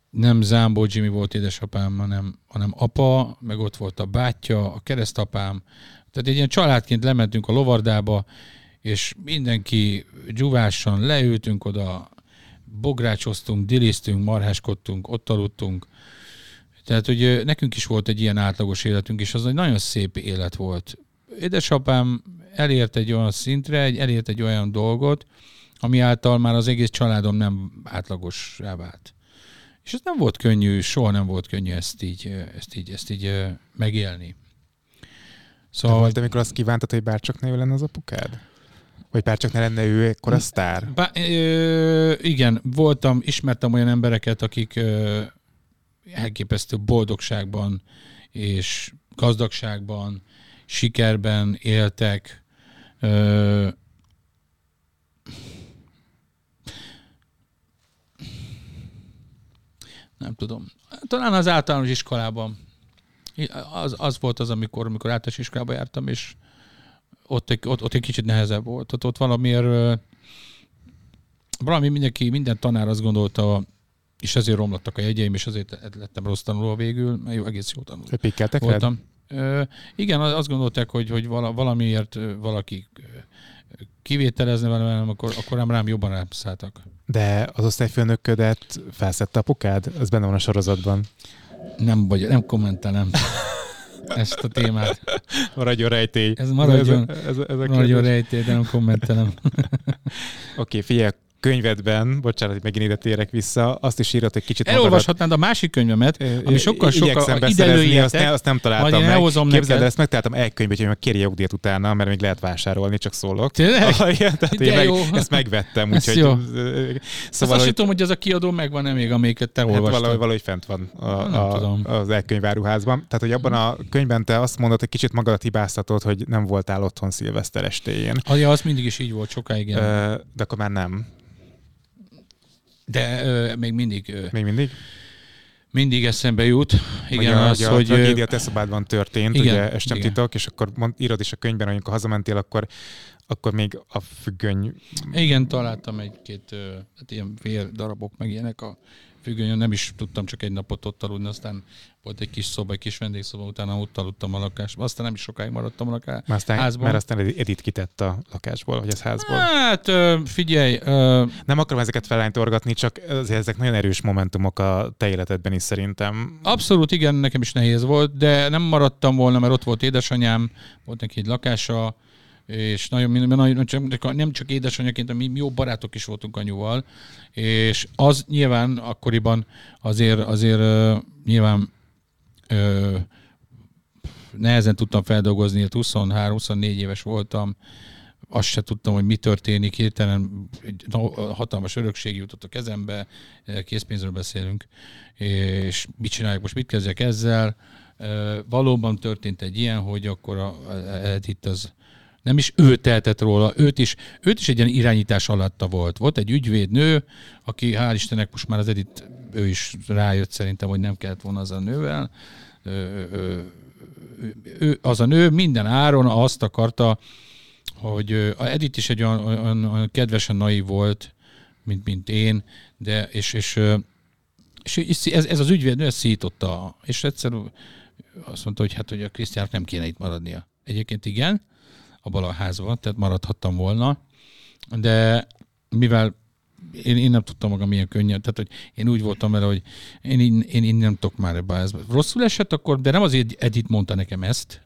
Nem Zámbó Jimmy volt édesapám, hanem, hanem apa, meg ott volt a bátyja, a keresztapám. Tehát egy ilyen családként lementünk a lovardába, és mindenki dzsuvásan leültünk oda, bográcsoztunk, diliztünk, marháskodtunk, ott aludtunk. Tehát, hogy nekünk is volt egy ilyen átlagos életünk, és az egy nagyon szép élet volt. Édesapám elért egy olyan szintre, elért egy olyan dolgot, ami által már az egész családom nem átlagos vált. És ez nem volt könnyű, soha nem volt könnyű ezt így, ezt így, ezt így megélni. Szóval... De volt, amikor azt kívántad, hogy bárcsak ne lenne az apukád? Vagy bárcsak ne lenne ő ekkora sztár? Bá, ö, igen, voltam, ismertem olyan embereket, akik ö, elképesztő boldogságban és gazdagságban, sikerben éltek. Ö, nem tudom. Talán az általános iskolában. Az, az volt az, amikor, amikor általános iskolába jártam, és ott egy, ott, ott egy kicsit nehezebb volt. Ott, ott valamiért valami mindenki, minden tanár azt gondolta, és ezért romlottak a jegyeim, és azért lettem rossz tanuló végül, mert jó, egész jó tanuló. Pikkeltek voltam. Ö, igen, azt gondolták, hogy, hogy valamiért valaki kivételezne velem, akkor, akkor rám, rám jobban rászálltak. De az osztályfőnöködet felszette apukád? Az benne van a sorozatban. Nem vagy, nem kommentelem ezt a témát. Maradjon rejtély. Ez maradjon, ez, ez, ez a maradjon rejtély, de nem kommentelem. Oké, okay, figyelj, könyvedben, bocsánat, hogy megint ide térek vissza, azt is írott egy kicsit Elolvashatnád magadat. a másik könyvemet, ami sokkal sokkal ide azt, ne, azt nem találtam meg. Képzeld, ezt megtaláltam egy könyvet, hogy meg kérje jogdíjat utána, mert még lehet vásárolni, csak szólok. Tényleg? tehát én meg, ezt megvettem, úgyhogy... Szóval, azt hogy... tudom, hogy az a kiadó megvan-e még, amiket te hát olvastad. Valahogy, valahogy fent van a, a, az elkönyváruházban. Tehát, hogy abban a könyvben te azt mondod, hogy kicsit magadat hibáztatod, hogy nem voltál otthon szilveszter estéjén. Ja, az mindig is így volt sokáig. De akkor már nem. De ö, még mindig... Ö, még mindig? Mindig eszembe jut. Igen, ugye, az, ugye hogy... A tragédia teszobádban történt, igen, ugye ez sem titok, és akkor mond, írod is a könyvben, hogy amikor hazamentél, akkor akkor még a függöny... Igen, találtam egy-két hát ilyen fél darabok, meg ilyenek a függönyön, nem is tudtam csak egy napot ott aludni, aztán volt egy kis szoba, egy kis vendégszoba, utána ott aludtam a lakásban, aztán nem is sokáig maradtam a. Mert aztán, házban. mert aztán Edith kitett a lakásból, vagy az házból. Hát figyelj. Nem akarom ezeket felánytorgatni, csak azért ezek nagyon erős momentumok a te életedben is szerintem. Abszolút igen, nekem is nehéz volt, de nem maradtam volna, mert ott volt édesanyám, volt neki egy lakása, és nagyon, nagyon nem csak édesanyjaként, mi jó barátok is voltunk anyuval, és az nyilván akkoriban azért, azért nyilván uh, nehezen tudtam feldolgozni, 23-24 éves voltam, azt se tudtam, hogy mi történik, hirtelen hatalmas örökség jutott a kezembe, készpénzről beszélünk, és mit csináljuk most, mit kezdjek ezzel. Valóban történt egy ilyen, hogy akkor a, itt az nem is ő tehetett róla, őt is, őt is egy ilyen irányítás alatta volt. Volt egy ügyvédnő, aki hál' Istennek most már az Edit, ő is rájött szerintem, hogy nem kellett volna az a nővel. Ő, ő, az a nő minden áron azt akarta, hogy a Edith is egy olyan, olyan, olyan kedvesen naiv volt, mint, mint én, de és, és, és, és ez, ez az ügyvéd, ezt szította, és egyszer azt mondta, hogy hát, hogy a Krisztiának nem kéne itt maradnia. Egyébként igen, abban a házban, tehát maradhattam volna, de mivel én, én nem tudtam magam ilyen könnyen, tehát hogy én úgy voltam vele, hogy én, én, én, én nem tudok már ebbe. Ez rosszul esett akkor, de nem az Edith mondta nekem ezt,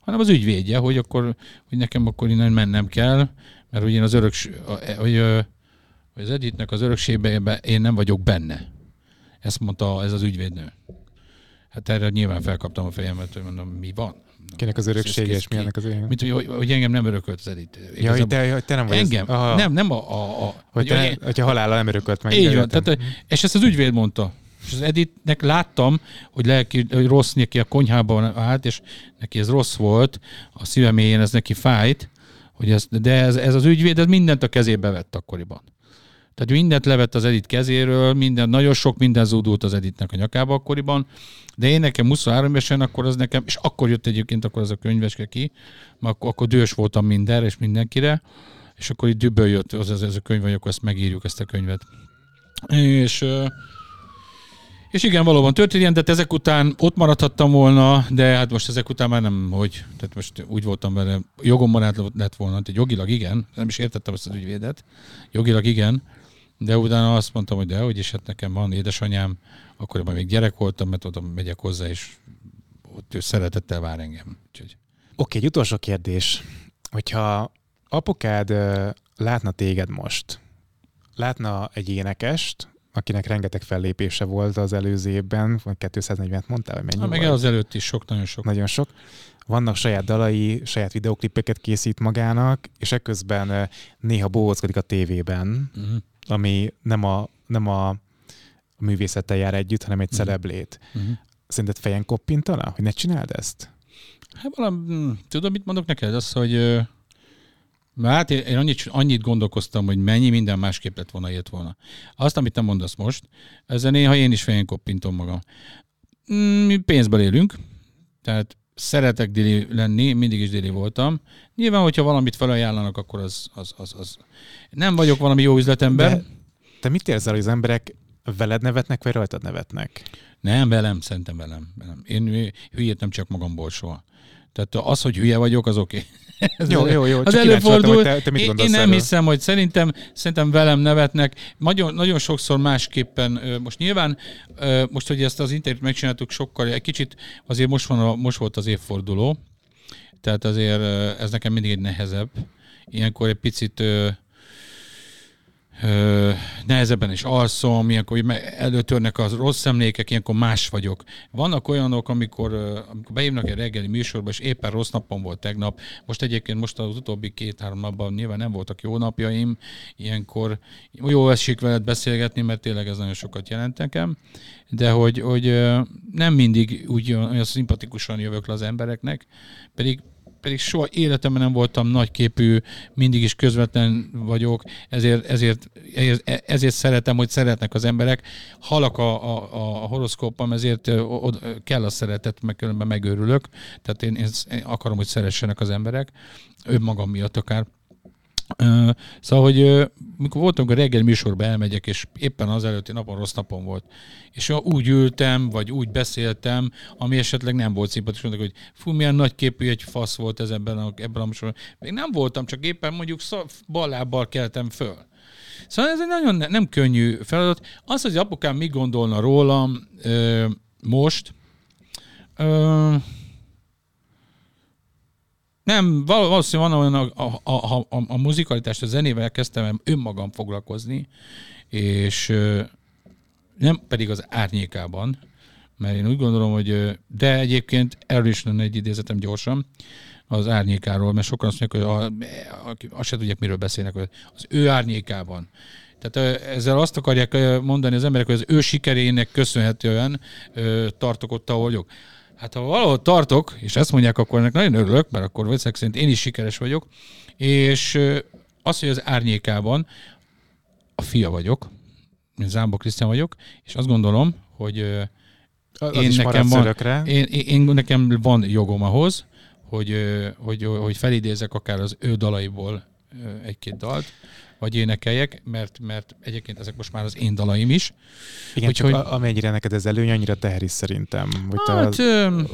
hanem az ügyvédje, hogy akkor, hogy nekem akkor innen mennem kell, mert hogy én az öröks, hogy, hogy az Edithnek az örökségben én nem vagyok benne. Ezt mondta ez az ügyvédnő. Hát erre nyilván felkaptam a fejemet, hogy mondom, mi van? Kinek az öröksége, és milyennek az öröksége? Mint, hogy, hogy engem nem örökölt az Edith. Ja, hogy te, hogy te nem vagy Engem? Az, nem, nem a... a, a hogy te, én, hogyha halála nem örökölt meg. Így van, tehát, és ezt az ügyvéd mondta. És az Editnek láttam, hogy, lelki, hogy rossz neki a konyhában állt, és neki ez rossz volt, a szíve mélyén ez neki fájt, hogy ez, de ez, ez az ügyvéd ez mindent a kezébe vett akkoriban. Tehát mindent levett az Edit kezéről, minden, nagyon sok minden zúdult az Editnek a nyakába akkoriban, de én nekem 23 évesen, akkor az nekem, és akkor jött egyébként akkor az a könyveske ki, mert akkor, akkor dühös voltam mindenre és mindenkire, és akkor itt dübből jött az, az, az a könyv, hogy akkor ezt megírjuk, ezt a könyvet. És, és igen, valóban történt de hát ezek után ott maradhattam volna, de hát most ezek után már nem, hogy, tehát most úgy voltam vele, jogomban át lett volna, tehát jogilag igen, nem is értettem ezt az ügyvédet, jogilag igen, de utána azt mondtam, hogy de, hogy is hát nekem van édesanyám, akkor már még gyerek voltam, mert oda megyek hozzá, és ott ő szeretettel vár engem. Úgyhogy... Oké, egy utolsó kérdés. Hogyha apukád látna téged most, látna egy énekest, akinek rengeteg fellépése volt az előző évben, 240-et mondtál, hogy mennyi ha, meg az előtt is sok, nagyon sok. Nagyon sok. Vannak saját dalai, saját videoklipeket készít magának, és ekközben néha bóckodik a tévében, uh-huh. Ami nem a, nem a művészettel jár együtt, hanem egy uh-huh. celeblét. Uh-huh. Szerinted fejen koppintana, hogy ne csináld ezt? Hát valami, hm, tudod, mit mondok neked? Az, hogy Hát én annyit, annyit gondolkoztam, hogy mennyi minden másképp lett volna, élt volna. Azt, amit te mondasz most, ezzel néha én is fejen koppintom magam. Mi pénzből élünk, tehát szeretek dili lenni, mindig is dili voltam. Nyilván, hogyha valamit felajánlanak, akkor az, az, az, az. Nem vagyok valami jó üzletember. De te mit érzel, hogy az emberek veled nevetnek, vagy rajtad nevetnek? Nem, velem, szerintem velem. velem. Én hülyét nem csak magamból soha. Tehát az, hogy hülye vagyok, az oké. Okay. jó, jó, jó. Az előfordul. Te, te mit én, én nem erről? hiszem, hogy szerintem, szerintem velem nevetnek. Nagyon, nagyon sokszor másképpen, most nyilván, most, hogy ezt az interjút megcsináltuk sokkal, egy kicsit azért most, van a, most volt az évforduló, tehát azért ez nekem mindig egy nehezebb. Ilyenkor egy picit ö, nehezebben is alszom, ilyenkor előtörnek az rossz emlékek, ilyenkor más vagyok. Vannak olyanok, amikor, amikor beívnak egy reggeli műsorba, és éppen rossz napom volt tegnap. Most egyébként most az utóbbi két-három napban nyilván nem voltak jó napjaim, ilyenkor jó esik veled beszélgetni, mert tényleg ez nagyon sokat jelent nekem, de hogy, hogy nem mindig úgy olyan szimpatikusan jövök le az embereknek, pedig pedig soha életemben nem voltam nagyképű, mindig is közvetlen vagyok, ezért, ezért, ezért szeretem, hogy szeretnek az emberek. Halak a, a, a horoszkópam, ezért kell a szeretet, meg különben megőrülök. Tehát én, én akarom, hogy szeressenek az emberek, önmagam miatt akár. Szóval, hogy mikor voltunk a reggel műsorba elmegyek, és éppen az előtti napon rossz napom volt, és úgy ültem, vagy úgy beszéltem, ami esetleg nem volt szimpatikus, mondok, hogy fú, milyen nagy képű egy fasz volt ez ebben a, ebben a műsorban. Még nem voltam, csak éppen mondjuk ballábbal keltem föl. Szóval ez egy nagyon ne, nem könnyű feladat. Az, hogy apukám mi gondolna rólam uh, most, uh, nem, valószínűleg van olyan, a, a, a, a, a muzikalitást, a zenével kezdtem önmagam foglalkozni, és nem pedig az árnyékában, mert én úgy gondolom, hogy de egyébként erről is lenne egy idézetem gyorsan, az árnyékáról, mert sokan azt mondják, hogy a, a, azt se tudják, miről beszélnek, hogy az ő árnyékában. Tehát ezzel azt akarják mondani az emberek, hogy az ő sikerének köszönhetően tartok ott, ahol vagyok. Hát ha valahol tartok, és ezt mondják, akkor ennek nagyon örülök, mert akkor valószínűleg szerint én is sikeres vagyok, és az, hogy az árnyékában a fia vagyok, én Zámbó Krisztián vagyok, és azt gondolom, hogy az én nekem, van, én, én, nekem van jogom ahhoz, hogy, hogy, hogy felidézek akár az ő dalaiból egy-két dalt, vagy énekeljek, mert, mert egyébként ezek most már az én dalaim is. Igen, Úgyhogy- csak a- amennyire neked ez előny, annyira teher is szerintem. Hogy, Hát, az,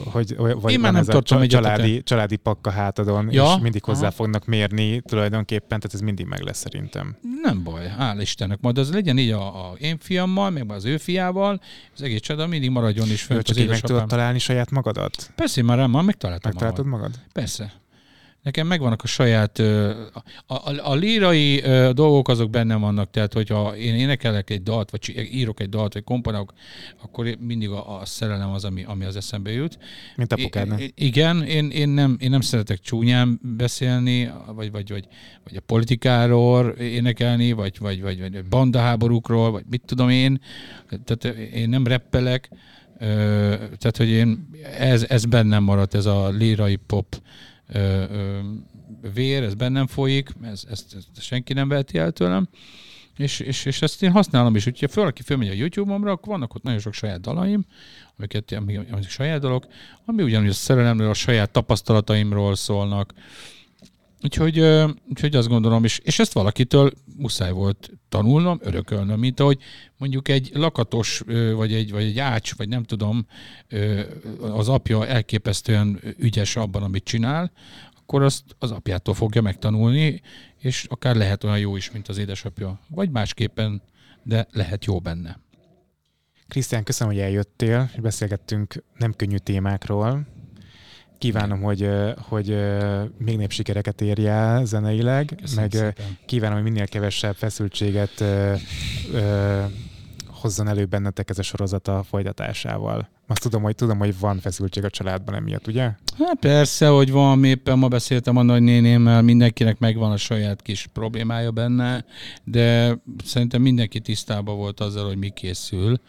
hogy, vagy én már nem a tartom egyetlen. családi, családi pakka hátadon, Ja, és mindig hozzá aha. fognak mérni tulajdonképpen, tehát ez mindig meg lesz szerintem. Nem baj, hál' Istennek. Majd az legyen így a, a én fiammal, meg az ő fiával, az egész csoda mindig maradjon is fönt csak így meg tudod találni saját magadat? Persze, már rám már megtaláltam Megtaláltad magad? Persze. Nekem megvannak a saját, a, a, a lírai dolgok azok bennem vannak, tehát hogyha én énekelek egy dalt, vagy írok egy dalt, vagy komponálok, akkor mindig a, a szerelem az, ami, ami az eszembe jut. Mint apukádnak. Igen, én, én, nem, én nem szeretek csúnyán beszélni, vagy, vagy, vagy, vagy a politikáról énekelni, vagy, vagy, vagy, vagy bandaháborúkról, vagy mit tudom én. Tehát én nem reppelek, tehát hogy én, ez, ez bennem maradt, ez a lírai pop ö, ö, vér, ez bennem folyik, ez, ezt, ezt senki nem veheti el tőlem. És, és, és ezt én használom is. Úgyhogy ha valaki fölmegy a YouTube-omra, akkor vannak ott nagyon sok saját dalaim, amiket, amik, amik saját dalok, ami ugyanúgy a szerelemről, a saját tapasztalataimról szólnak. Úgyhogy, úgyhogy azt gondolom, és, és ezt valakitől muszáj volt tanulnom, örökölnöm, mint ahogy mondjuk egy lakatos, vagy egy, vagy egy ács, vagy nem tudom, az apja elképesztően ügyes abban, amit csinál, akkor azt az apjától fogja megtanulni, és akár lehet olyan jó is, mint az édesapja. Vagy másképpen, de lehet jó benne. Krisztián, köszönöm, hogy eljöttél, és beszélgettünk nem könnyű témákról. Kívánom, hogy, hogy még nép sikereket érj el zeneileg, Köszönöm meg szépen. kívánom, hogy minél kevesebb feszültséget ö, ö, hozzon elő bennetek ez a sorozat a folytatásával. Azt tudom, hogy tudom, hogy van feszültség a családban emiatt, ugye? Hát persze, hogy van, éppen ma beszéltem a nagynénémmel, mindenkinek megvan a saját kis problémája benne, de szerintem mindenki tisztában volt azzal, hogy mi készül.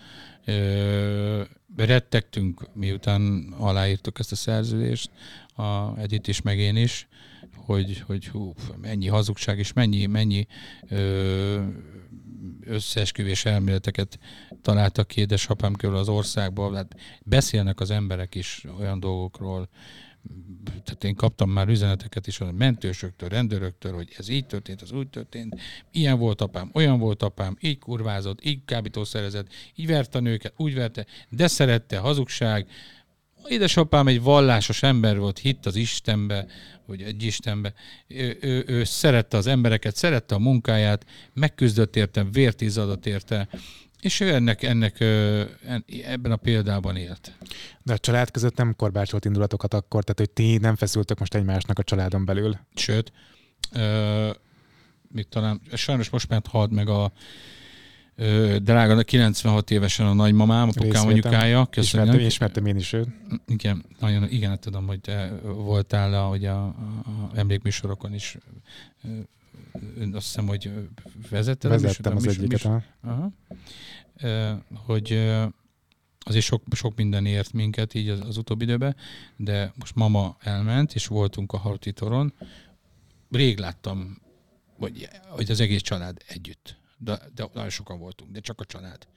Rettegtünk, miután aláírtuk ezt a szerződést, a Edith is, meg én is, hogy, hogy hú, mennyi hazugság és mennyi, mennyi ö, összeesküvés elméleteket találtak ki édesapám körül az országban. Hát beszélnek az emberek is olyan dolgokról, tehát én kaptam már üzeneteket is a mentősöktől, rendőröktől, hogy ez így történt, az úgy történt, ilyen volt apám, olyan volt apám, így kurvázott, így kábítószerezett, így verte a nőket, úgy verte, de szerette, hazugság. Édesapám egy vallásos ember volt, hitt az Istenbe, vagy egy Istenbe. Ő, ő, ő szerette az embereket, szerette a munkáját, megküzdött érte, vért izzadott érte, és ő ennek, ennek ebben a példában élt. De a család között nem korbácsolt indulatokat akkor, tehát hogy ti nem feszültök most egymásnak a családon belül. Sőt, ö, még talán, sajnos most már halt meg a ö, drága, 96 évesen a nagymamám, apukám anyukája. Ismertem, Köszönöm. ismertem én is őt. Igen, nagyon, igen, hát tudom, hogy voltál a, hogy a, a, a emlékműsorokon is. Azt hiszem, hogy vezetted a Vezettem az egyiket. Aha. Hogy azért sok, sok minden ért minket így az, az utóbbi időben, de most mama elment, és voltunk a Harti toron. Rég láttam, hogy, hogy az egész család együtt. De, de nagyon sokan voltunk, de csak a család.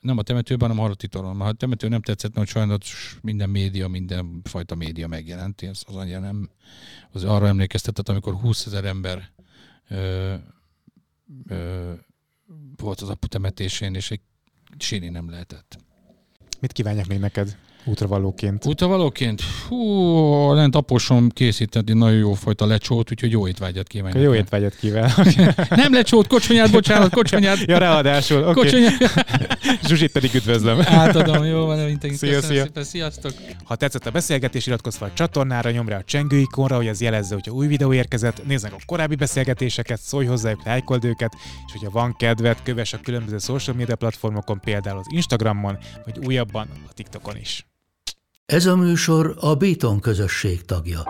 Nem a temetőben, hanem a Harti toron. Mert ha a temető nem tetszett, mert sajnos minden média, minden fajta média megjelent. Ez az anyja nem, az arra emlékeztetett, amikor 20 ezer ember ö, ö, volt az apu temetésén, és egy sírni nem lehetett. Mit kívánják még neked útravalóként? Útavalóként, hú, lent aposom készített egy nagyon jó fajta lecsót, úgyhogy jó étvágyat kívánok. Jó étvágyat kíván. Nem lecsót, kocsonyát, bocsánat, kocsonyát. ja, ráadásul. Okay. Kocsonyát. Zsuzsit pedig üdvözlöm. Átadom, jó van, mint Szia, Köszönöm szia. szépen, sziasztok. Ha tetszett a beszélgetés, iratkozz fel a csatornára, nyomj rá a csengő ikonra, hogy ez jelezze, hogyha új videó érkezett, nézd meg a korábbi beszélgetéseket, szólj hozzájuk, lájkold őket, és hogyha van kedved, kövess a különböző social media platformokon, például az Instagramon, vagy újabban a TikTokon is. Ez a műsor a Béton közösség tagja.